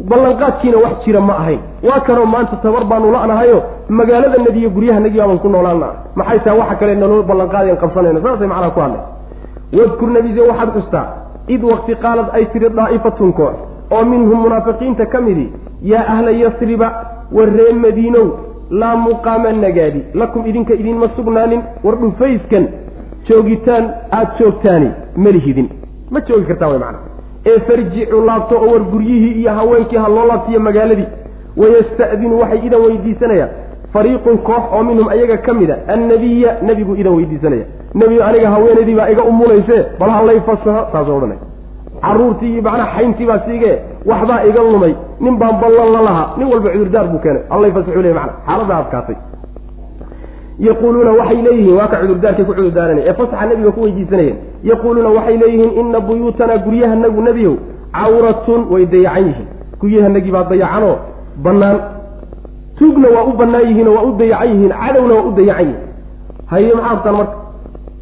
ballanqaadkiina wax jira ma ahayn. Waa kanoo maanta tabar baanu la'nahayo magaaladanadi iyo guryahanagii baaban ku noolaana maxay tahay waxa kale naloo ballanqaadayan qabsanayna? Saasay macnaha ku hadlay. Wadkur nebise waxaad xustaa id wakti qaalad ay tiri daa'ifatun koox oo minhum munaafiqiinta ka midi yaa ahla yasriba war ree madiinow laa muqaama nagaadi lakum idinka idinma sugnaanin war dhufayskan joogitaan aada joogtaani malihidin ma joogi kartaan way macana ee farjicuu laabto oo war guryihii iyo haweenkii ha loo laabtiyo magaaladii. Wayasta'dinu waxay idan weydiisanayaan fariiqun koox oo minhum ayaga ka mid a annabiya nebigu idan weydiisanaya. Nebigu aniga haweenaydii baa iga umulayse bal halay fasaho saasoo odhanay. Carruurtii iyo macnaha xayntii baa siigee waxbaa iga lumay. Nin baan ballan la lahaa nin walba cudurdaar buu keenay. Allay fasaxu ley mana xaaladda adkaatay yaquuluuna waxay leeyihiin waa ka cudurdaarkay ku cudurdaaranay ee fasaxa nebiga ku weydiisanayeen yaquuluuna waxay leeyihiin ina buyuutanaa guryahanagu nebiyow cawratun way dayacan yihiin guryahanagii baa dayacanoo bannaan tuugna waa u bannaan yihiinoo waa u dayacan yihiin cadowna waa u dayacan yihiin haye maxaa artaan marka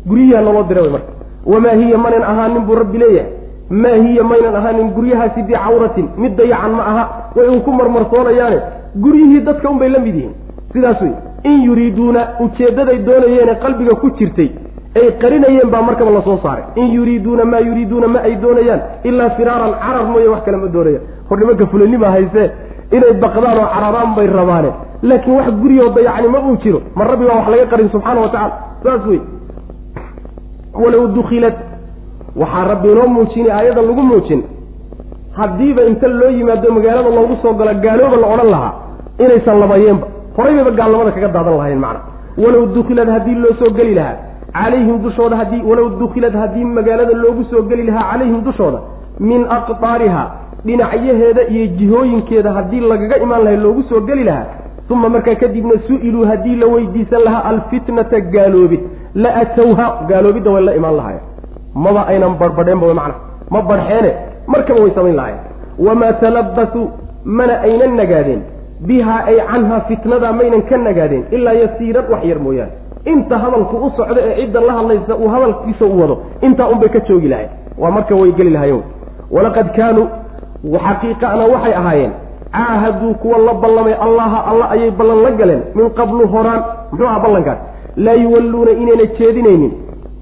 guryihiha naloo dira way marka wamaa hiya manan ahaanin buu rabbi leeyahay maa hiya maynan ahaanin guryahaasi bicawratin mid dayacan ma aha way un ku marmarsoonayaane guryihii dadka un bay la mid yihiin sidaas wey in yuriiduuna ujeeddaday doonayeene qalbiga ku jirtay ay qarinayeen baa markaba la soo saaray. In yuriiduuna maa yuriiduuna ma ay doonayaan ilaa firaaran carar mooye wax kale ma doonayaan. Hor nimanka fulanima haysee inay baqdaan oo cararaan bay rabaane. Laakiin wax guriyoo dayacni ma uu jiro ma rabbi baa wax laga qarin subxaana wa tacala saas wey walow dukilat waxaa rabbi inoo muujinay aayadan lagu muujin. Haddiiba inta loo yimaado magaalada loogu soo galo gaalooba la odhan lahaa inaysan labayeenba horay bayba gaalnimada kaga daadan lahayn macna. Walow dukilad haddii loo soo geli lahaa calayhim dushooda haddii walow dukilad haddii magaalada loogu soo geli lahaa calayhim dushooda min aqtaariha dhinacyaheeda iyo jihooyinkeeda haddii lagaga imaan lahay loogu soo geli lahaa uma markaa kadibna su'iluu haddii la weydiisan lahaa alfitnata gaaloobid. La atowha gaaloobidda way la imaan lahayen maba aynan barbadheenba macna. Ma barxeene markaba way samayn lahayen wamaa talabasuu mana aynan nagaadeen bihaa ay canha fitnada maynan ka nagaadeen ilaa yasiiran wax yar mooyaane. Inta hadalku u socdo ee cidda la hadlaysa uu hadalkiisa u wado intaa unbay ka joogi lahayen waa marka way geli lahayen walaqad kaanuu xaqiiqana waxay ahaayeen caahaduu kuwa la ballamay allaha alla ayay ballan la galeen min qablu horaan muxuu aha ballankaas? Laa yuwalluuna inayna jeedinaynin.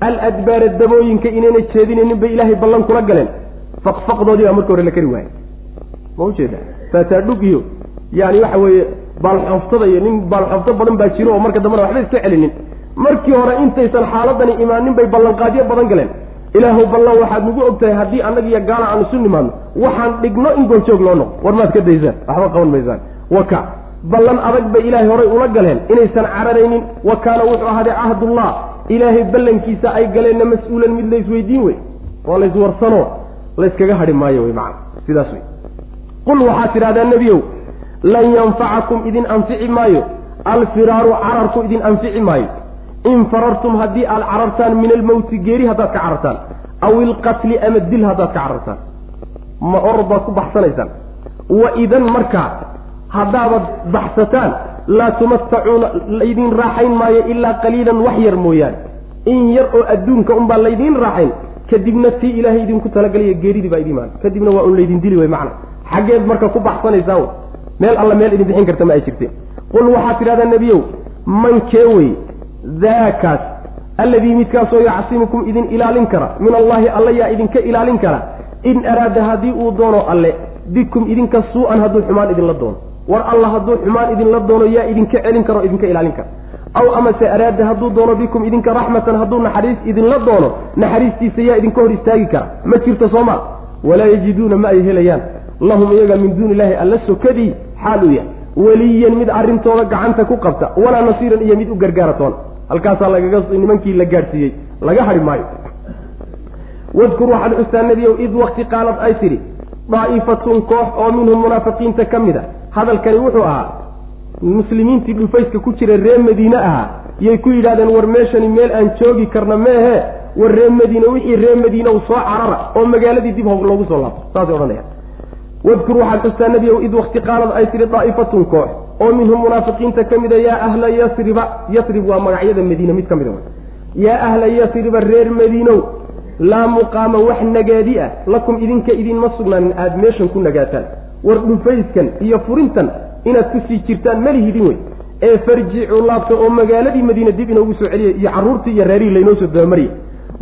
Aladbaara dabooyinka inayna jeedinaynin bay ilaahay ballan kula galeen. Faqfaqdoodii baa marka hore la kari waayey. Ma ujeeda saataadhug iyo yani waxa weeye baalxooftada iyo nin baalxoofto badan baa jiro oo marka dambena waxba iska celinin. Markii hore intaysan xaaladani imaanin bay ballanqaadyo badan galeen. Ilaahu ballan waxaad nagu ogtahay haddii annaga iyo gaala aan isu nimaadno waxaan dhigno in gooljoog loo noqo war maad ka daysaan waxba qaban maysaan. Waka ballan adag bay ilaahay horay ula galeen. Inaysan cararaynin wa kaana wuxuu ahaaday cahdullah ilaahay ballankiisa ay galeenna mas'uulan mid laysweydiin wey. Waa layswarsano layskaga hadhi maayo wey macana sidaas wey. Qul waxaad tidhahdaa nebiyow lan yanfacakum idin anfici maayo. Alfiraaru cararku idin anfici maayo. In farartum haddii aad carartaan min almowti geeri haddaad ka carartaan. Aw ilqatli ama dil haddaad ka carartaan. Ma orod baad ku baxsanaysaan. Wa idan markaa haddaabad baxsataan laa tumatacuuna laydin raaxayn maayo ilaa qaliilan wax yar mooyaane. In yar oo adduunka unbaa laydiin raaxayn kadibna tii ilaahay idinku talagelaya geeridii baa idimaan kadibna waa un laydin dili wey macna. Xaggeed marka ku baxsanaysaan meel alla meel idin bixin karta ma ay jirteen qul waxaad tidhahdaa nebiyow man kee wey? Daakaas alladii midkaasoo yacsimukum idin ilaalin kara. Min allaahi alla yaa idinka ilaalin kara. In araada haddii uu doono alle bikum idinka suu-an hadduu xumaan idinla doono. War alla hadduu xumaan idinla doono yaa idinka celin kara o idinka ilaalin kara. Aw amase araada hadduu doono bikum idinka raxmatan hadduu naxariis idinla doono naxariistiisa yaa idinka hor istaagi kara. Ma jirto sooma walaa yajiduuna ma ay helayaan lahum iyaga min duuni illaahi alla sokadii xaal u yahay weliyan mid arrintooda gacanta ku qabta walaa nasiiran iyo mid u gargaara toona halkaasaa lagaga nimankii la gaadhsiiyey laga hadhi maayo. Wadkur waxaad xustaa nebiyow id wakti qaalad ay tidhi. Daa'ifatun koox oo minhum munaafiqiinta ka mid a. Hadalkani wuxuu ahaa muslimiintii dhufayska ku jira reer madiine ahaa. Yay ku yidhahdeen war meeshani meel aan joogi karna meehe. War reer madiine wixii reer madiine u soo carara oo magaaladii dib hog loogu soo laabto. Saasay odhanaya wadkur waxaad xustaa nebiyow id wakti qaalad ay tidhi daa'ifatun koox oo minhum munaafiqiinta ka mida yaa ahla yasriba yasrib waa magacyada madiine mid ka mida yaa ahla yasriba reer madiinow laa muqaama wax nagaadi ah lakum idinka idinma sugnaanin aada meeshan ku nagaataan. War dhufayskan iyo furintan inaad ku sii jirtaan malihidin wey ee farjicuu laabta oo magaaladii madiina dib inoogu soo celiya iyo carruurtii iyo reerihii laynoo soo dabamariya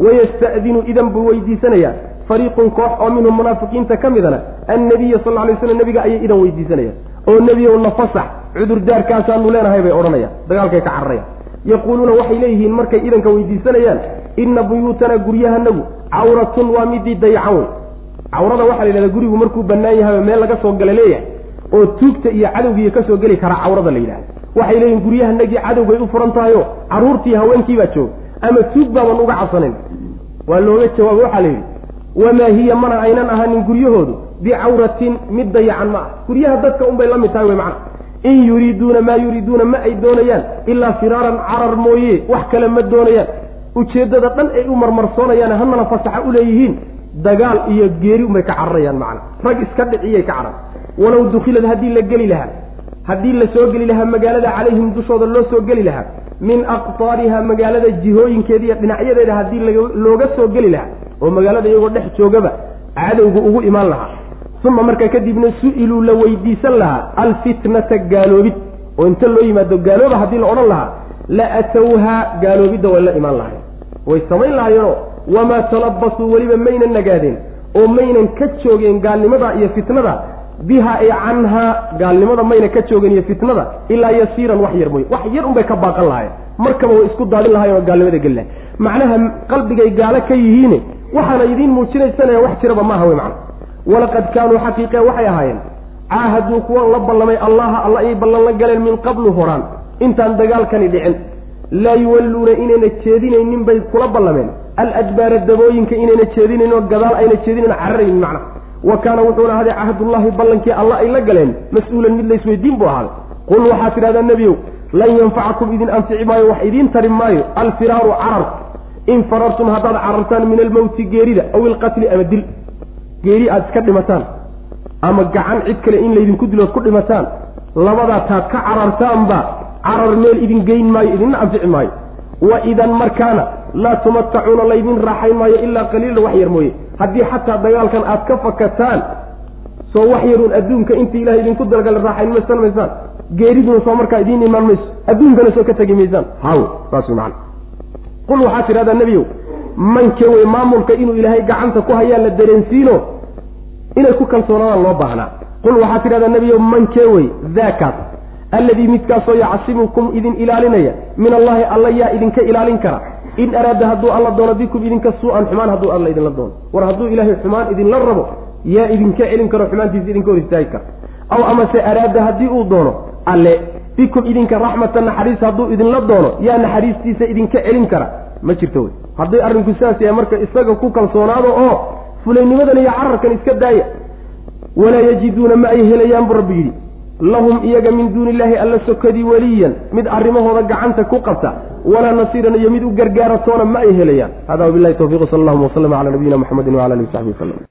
wayasta'dinu idan buu weydiisanayaa fariiqun koox oo minhum munaafiqiinta ka midana annabiya sal lla lay slam nabiga ayay idan weydiisanayaan oo nebiyow na fasax cudurdaalkaasaanu leenahay bay odhanayaan dagaalkay ka cararayaan yaquuluuna waxay leeyihiin markay idanka weydiisanayaan inna buyuutana guryahanagu cawratun waa midii dayacan wey cawrada waxaa la yidhahdaa gurigu markuu bannaan yahay meel laga soo gala leeyahay oo tuugta iyo cadowgiiya ka soo geli karaa cawrada la yidhahda waxay leeyihiin guryahanagii cadowgay u furan tahayo carruurtii haweenkiibaa jooga ama tuug baaban uga cabsanayn waa looga jawaabo waxaa la yidhi wamaa hiya mana aynan ahanin guryahoodu bicawratin mid dayacan ma ah. Guryaha dadka unbay la mid tahay wey macana in yuriiduuna maa yuriiduuna ma ay doonayaan ilaa firaaran carar mooye wax kale ma doonayaan. Ujeeddada dhan ay u marmarsoonayaan hanana fasaxa u leeyihiin. Dagaal iyo geeri unbay ka cararayaan macana rag iska dhiciyay ka carar walow dukhilad haddii la geli lahaa haddii la soo geli lahaa magaalada calayhim dushooda loo soo geli lahaa min aqtaariha magaalada jihooyinkeeda iyo dhinacyadeeda haddii looga soo geli lahaa oo magaalada iyagoo dhex joogaba cadowga ugu imaan lahaa. Uma markaa kadibna su'iluu la weydiisan lahaa alfitnata gaaloobid. Oo inta loo yimaado gaalooba haddii la odhan lahaa la atowhaa gaaloobidda way la imaan lahayen way samayn lahaayeenoo wamaa talabasuu weliba maynan nagaadeen oo maynan ka joogeen gaalnimada iyo fitnada biha ay canhaa gaalnimada mayna ka joogeen iyo fitnada ilaa yasiiran wax yar mooye. Wax yar unbay ka baaqan lahayen markaba way isku daadin lahayen oo gaalnimada geli lahay macnaha qalbigay gaalo ka yihiine waxaana idiin muujinaysanaya wax jiraba maaha wey macana walaqad kaanuu xaqiiqe waxay ahaayeen caahaduu kuwan la ballamay allaha alla ayay ballan la galeen min qablu horaan. Intaan dagaalkani dhicin. Laa yuwalluuna inayna jeedinaynin bay kula ballameen. Aladbaara dabooyinka inayna jeedinayn oo gadaal ayna jeedinayn cararaynin macna wa kaana wuxuuna ahday cahdullaahi ballankii alla ay la galeen mas'uulan mid laysweydiin buu ahaaday. Qul waxaad tidhahdaa nebiyow lan yanfacakum idin anfici maayo wax idiin tari maayo. Alfiraaru carar in farartum haddaad carartaan min almowti geerida aw ilqatli ama dil geeri aada iska dhimataan ama gacan cid kale in laydinku dilood ku dhimataan labadaa taad ka carartaanba carar meel idin geyn maayo idinna anfici maayo wa idan markaana laa tumatacuuna laydin raaxayn maayo ilaa qaliila wax yar mooye haddii xataa dagaalkan aad ka fakataan soo wax yaruun adduunka inta ilahay idinku dalgala raaxayn maysan maysaan geeriduna soo markaa idiin imaan mayso adduunkana soo ka tegi maysaan haw saas wey macana qul waxaad tidhahdaa nebiyow manke wey maamulka inuu ilaahay gacanta ku hayaa la dareensiino inay ku kalsoonaadaan loo baahnaa. Qul waxaad tidhahdaa nebiyow mankee wey daakaas alladii midkaasoo yacsimukum idin ilaalinaya min allahi alla yaa idinka ilaalin kara. In araada hadduu alla doono bikum idinka suu-an xumaan hadduu alla idinla doono. War hadduu ilaahay xumaan idinla rabo yaa idinka celin karo xumaantiisa idinka hor istaagi kara. Aw amase araada haddii uu doono alle bikum idinka raxmatan naxariis hadduu idinla doono yaa naxariistiisa idinka celin kara. Ma jirto wey. Hadday arrinku saas yahay marka isaga ku kalsoonaado oo fulaynimadan iyo cararkan iska daaya walaa yajiduuna ma ay helayaan buu rabbi yidhi. Lahum iyaga min duuni illaahi alla sokadii weliyan mid arrimahooda gacanta ku qabta walaa nasiiran iyo mid u gargaara toona ma ay helayaan. Hada wabilahi tawfiq sal allahuma waslama cala nabiyina muxamedin wala alihi w saxbi